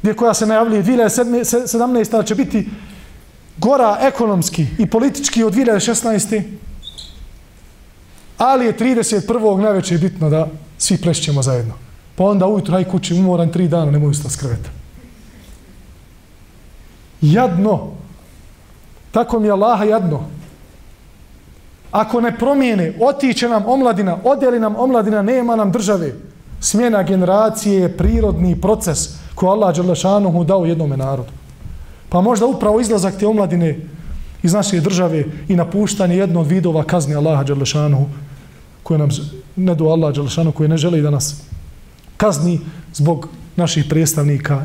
gdje koja se najavljuje 2017. će biti gora ekonomski i politički od 2016. Ali je 31. najveće bitno da svi plešćemo zajedno. Pa onda ujutro, aj kući, umoran tri dana, nemoj ustati s kreveta. Jadno. Tako mi je Allaha jadno. Ako ne promijene, otiće nam omladina, odeli nam omladina, nema nam države. Smjena generacije je prirodni proces koji Allah Đelešanuhu dao jednome narodu. Pa možda upravo izlazak te omladine iz naše države i napuštanje jedno od vidova kazni Allaha Đelešanuhu koje nam ne do Allah Đelešanuhu koje ne želi da nas kazni zbog naših predstavnika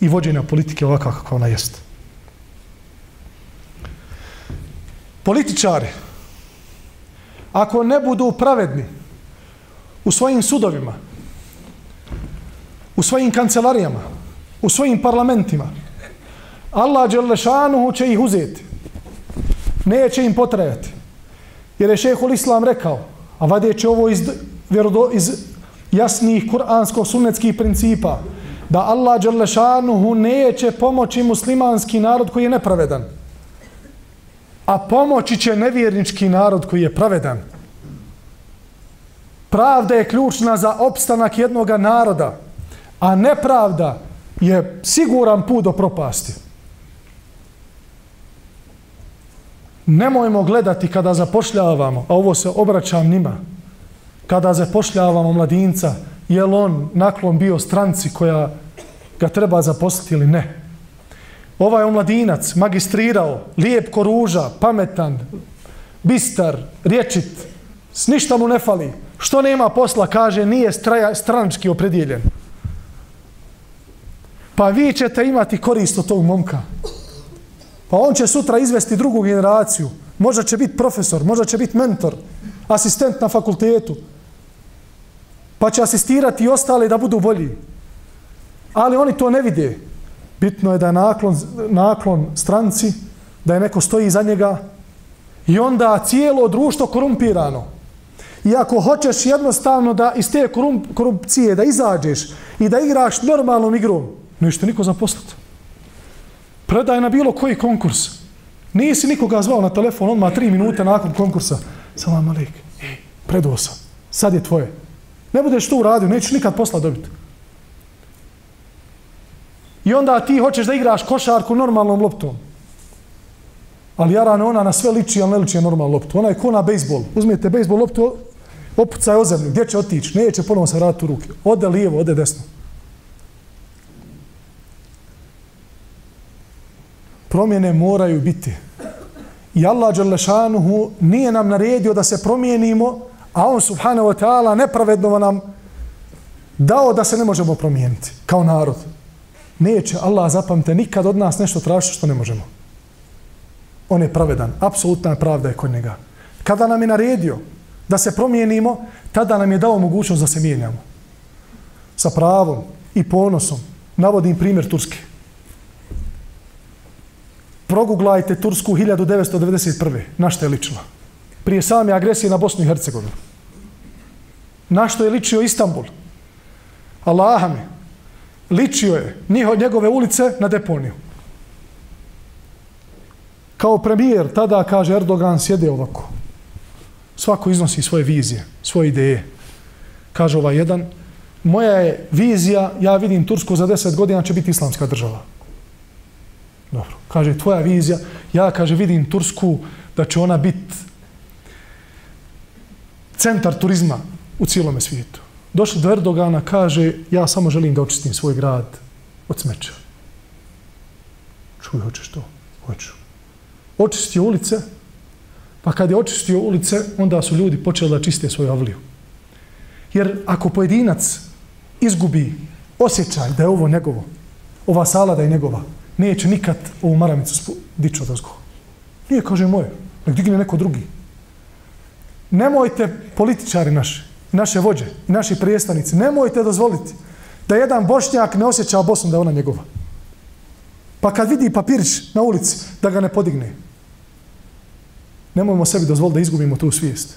i vođenja politike ovakva kakva ona jeste. Političari, ako ne budu pravedni u svojim sudovima, u svojim kancelarijama, u svojim parlamentima, Allah Đelešanuhu će ih uzeti. Neće im potrajati. Jer je šehol Islam rekao, a vadeći ovo iz, vjerodo, iz jasnih kuransko-sunnetskih principa, da Allah Đelešanuhu neće pomoći muslimanski narod koji je nepravedan a pomoći će nevjernički narod koji je pravedan. Pravda je ključna za opstanak jednog naroda, a nepravda je siguran put do propasti. Nemojmo gledati kada zapošljavamo, a ovo se obraćam njima, kada zapošljavamo mladinca, je li on naklon bio stranci koja ga treba zaposliti ili ne ovaj omladinac magistrirao, lijep ko ruža, pametan, bistar, riječit, s ništa mu ne fali. Što nema posla, kaže, nije straja, stranički opredjeljen. Pa vi ćete imati korist od tog momka. Pa on će sutra izvesti drugu generaciju. Možda će biti profesor, možda će biti mentor, asistent na fakultetu. Pa će asistirati i ostale da budu bolji. Ali oni to ne vide. Bitno je da je naklon, naklon stranci, da je neko stoji iza njega i onda cijelo društvo korumpirano. I ako hoćeš jednostavno da iz te korupcije da izađeš i da igraš normalnom igrom, nešte niko zaposlati. Predaj na bilo koji konkurs. Nisi nikoga zvao na telefon odmah tri minute nakon konkursa. Salam alik, ej, predao sam. Sad je tvoje. Ne budeš to uradio, nećeš nikad posla dobiti. I onda ti hoćeš da igraš košarku normalnom loptom. Ali jarane ona na sve liči, ali ne liči normalnu loptu. Ona je ko na bejsbol. Uzmijete bejsbol loptu, opucaj o zemlju. Gdje će otići? Neće ponovno se vratiti u ruke. Ode lijevo, ode desno. Promjene moraju biti. I Allah Đalešanuhu nije nam naredio da se promijenimo, a on subhanahu wa ta'ala nepravedno nam dao da se ne možemo promijeniti kao narod neće Allah zapamte nikad od nas nešto tražiti što ne možemo. On je pravedan. Apsolutna pravda je kod njega. Kada nam je naredio da se promijenimo, tada nam je dao mogućnost da se mijenjamo. Sa pravom i ponosom. Navodim primjer Turske. Proguglajte Tursku 1991. Na što je ličila? Prije same agresije na Bosnu i Hercegovinu. Na što je ličio Istanbul? Allah mi ličio je njiho, njegove ulice na deponiju. Kao premijer tada, kaže Erdogan, sjede ovako. Svako iznosi svoje vizije, svoje ideje. Kaže ovaj jedan, moja je vizija, ja vidim Tursku za deset godina će biti islamska država. Dobro. Kaže, tvoja vizija, ja, kaže, vidim Tursku da će ona biti centar turizma u cijelome svijetu došli do Erdogana, kaže, ja samo želim da očistim svoj grad od smeća. Čuj, hoćeš to? Hoću. Očistio ulice, pa kad je očistio ulice, onda su ljudi počeli da čiste svoju avliju. Jer ako pojedinac izgubi osjećaj da je ovo njegovo, ova sala da je njegova, neće nikad ovu maramicu dići od ozgo. Nije, kaže, moje. Nek digne neko drugi. Nemojte, političari naši, naše vođe, naši prijestanici, nemojte dozvoliti da jedan bošnjak ne osjeća Bosnu da je ona njegova. Pa kad vidi papirić na ulici, da ga ne podigne. Nemojmo sebi dozvoliti da izgubimo tu svijest.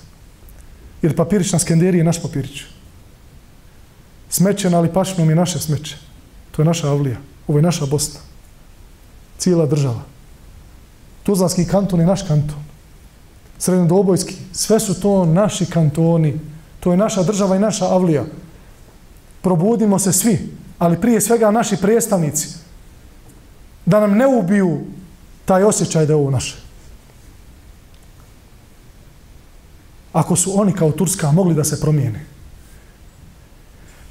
Jer papirić na skenderiji je naš papirić. Smeće na Lipašnom je naše smeće. To je naša Avlija. Ovo je naša Bosna. Cijela država. Tuzlanski kanton je naš kanton. Srednjodobojski. Sve su to naši kantoni. To je naša država i naša Avlija. Probudimo se svi. Ali prije svega naši predstavnici. Da nam ne ubiju taj osjećaj da je ovo naše. Ako su oni kao Turska mogli da se promijene,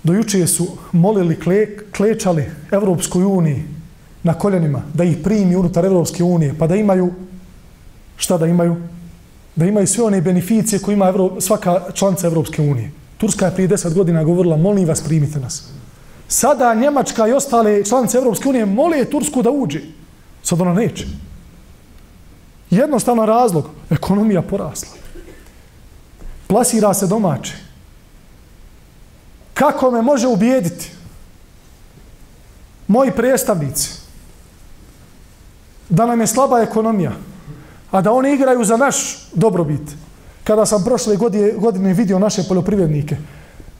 do juče su molili, kle, klečali Evropskoj uniji na koljenima da ih primi unutar Evropske unije, pa da imaju, šta da imaju? Da imaju sve one beneficije koje ima Evro, svaka članica Evropske unije. Turska je prije deset godina govorila, molim vas, primite nas. Sada Njemačka i ostale članice Evropske unije mole Tursku da uđe. Sad ona neće. Jednostavno razlog, ekonomija porasla. Plasira se domaće. Kako me može ubijediti? Moji predstavnici. Da nam je slaba ekonomija. A da oni igraju za naš dobrobit. Kada sam prošle godine, godine vidio naše poljoprivrednike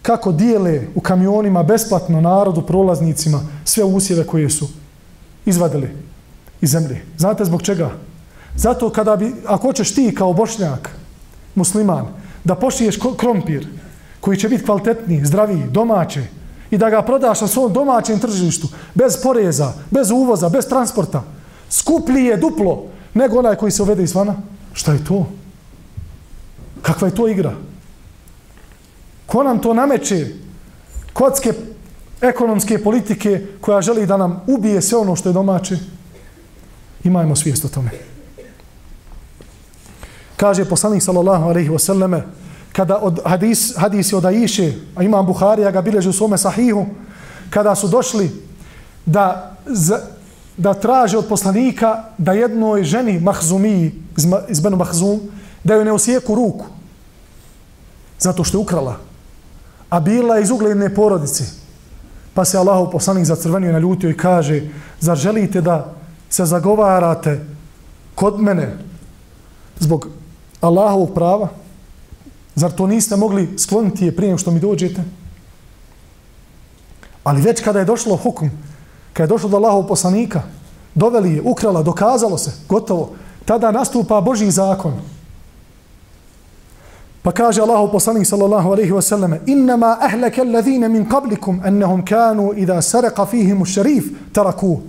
kako dijele u kamionima besplatno narodu, prolaznicima, sve usjeve koje su izvadili iz zemlje. Znate zbog čega? Zato kada bi, ako hoćeš ti kao bošnjak, musliman, da pošiješ krompir, koji će biti kvalitetniji, zdraviji, domaće i da ga prodaš na svom domaćem tržištu bez poreza, bez uvoza, bez transporta, skuplji je duplo nego onaj koji se uvede izvana. Šta je to? Kakva je to igra? Ko nam to nameće? Kocke ekonomske politike koja želi da nam ubije sve ono što je domaće? Imajmo svijest o tome. Kaže poslanik sallallahu alaihi ve selleme kada od hadis, hadisi od Aiše, a imam Buharija ga bileži u svome sahihu, kada su došli da, da traže od poslanika da jednoj ženi Mahzumiji, iz Benu Mahzum, da joj ne osijeku ruku, zato što je ukrala, a bila je iz ugledne porodice, pa se Allahov poslanik zacrvenio i naljutio i kaže, zar želite da se zagovarate kod mene zbog Allahovog prava, Zar to niste mogli skloniti je prije što mi dođete? Ali već kada je došlo hukum, kada je došlo do Allahov poslanika, doveli je, ukrala, dokazalo se, gotovo, tada nastupa Božji zakon. Pa kaže Allahov poslanik sallallahu alaihi wasallam innama ahlaka alladhina min qablikum annahum kanu idha saraqa fihim ash-sharif taraku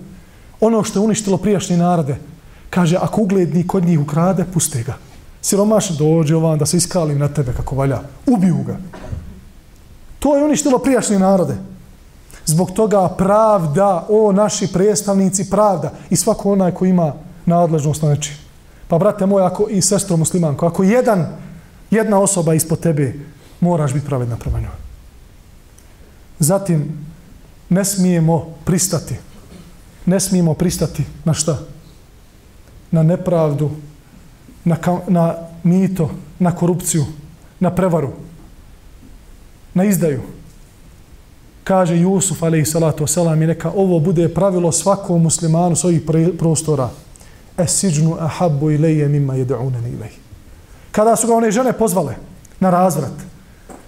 ono što je uništilo prijašnje narode kaže ako ugledni kod njih ukrade puste ga siromaš dođe ovan da se iskalim na tebe kako valja. Ubiju ga. To je uništilo prijašnje narode. Zbog toga pravda, o naši predstavnici, pravda i svako onaj ko ima nadležnost na nečim. Pa brate moj, ako i sestro muslimanko, ako jedan, jedna osoba ispod tebe, moraš biti pravedna prema njoj. Zatim, ne smijemo pristati. Ne smijemo pristati na šta? Na nepravdu, na, na mito, na korupciju, na prevaru, na izdaju. Kaže Jusuf, alaih salatu wasalam, i neka ovo bude pravilo svakom muslimanu s ovih prostora. Es siđnu ahabbu ilaje mimma jedu'unani ilaj. Kada su ga one žene pozvale na razvrat,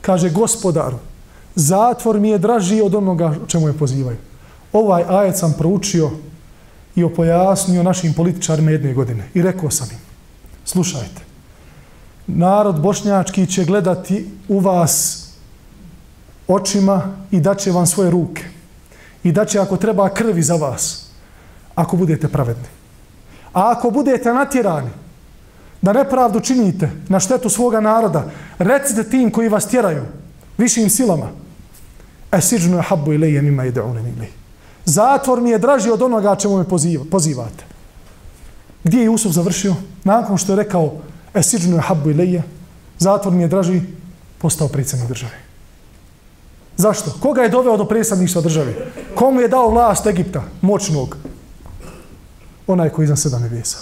kaže gospodaru, zatvor mi je draži od onoga čemu je pozivaju. Ovaj ajet sam proučio i opojasnio našim političarima jedne godine. I rekao sam im, Slušajte. Narod bošnjački će gledati u vas očima i daće vam svoje ruke. I daće ako treba krvi za vas. Ako budete pravedni. A ako budete natjerani da nepravdu činite na štetu svoga naroda, recite tim koji vas tjeraju višim silama. E siđnu je habbu i leje mima ide unen ili. Zatvor mi je draži od onoga čemu me pozivate. Gdje je Jusuf završio? Nakon što je rekao Esiđnu je habbu i zatvor mi je draži, postao predsjednik države. Zašto? Koga je doveo do predstavništva države? Komu je dao vlast Egipta, moćnog? Onaj koji iznad sedam nebesa.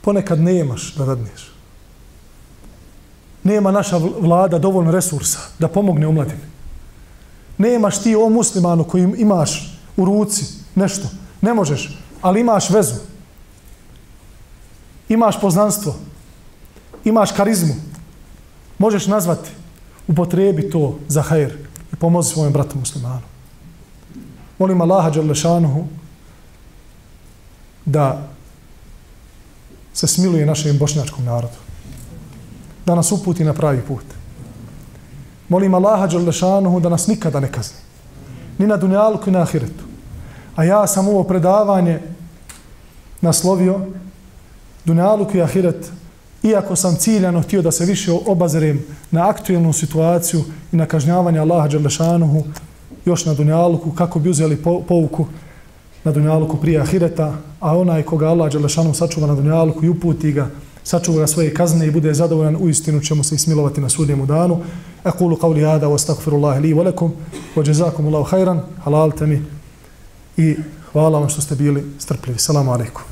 Ponekad nemaš da radneš. Nema naša vlada dovoljno resursa da pomogne omladini. Nemaš ti o muslimanu koji imaš u ruci nešto. Ne možeš, ali imaš vezu. Imaš poznanstvo. Imaš karizmu. Možeš nazvati. Upotrebi to za hajr i pomozi svojom bratu muslimanu. Molim Allaha Đalešanuhu da se smiluje našem bošnjačkom narodu. Da nas uputi na pravi put. Molim Allaha Đalešanuhu da nas nikada ne kazni. Ni na dunjalku, ni na ahiretu. A ja sam ovo predavanje naslovio dunjaluk i ahiret, iako sam ciljano htio da se više obazirem na aktuelnu situaciju i na kažnjavanje Allaha Đerlešanuhu još na dunjaluku, kako bi uzeli pouku na dunjaluku prije ahireta, a onaj koga Allah Đerlešanuhu sačuva na dunjaluku i uputi ga, sačuva ga svoje kazne i bude zadovoljan, u istinu ćemo se ismilovati na sudnjemu danu. Ekulu qavli hada, wa stakfirullahi li velekum, wa jazakum Allahu hajran, halalte mi i hvala vam što ste bili strpljivi. Salamu alaikum.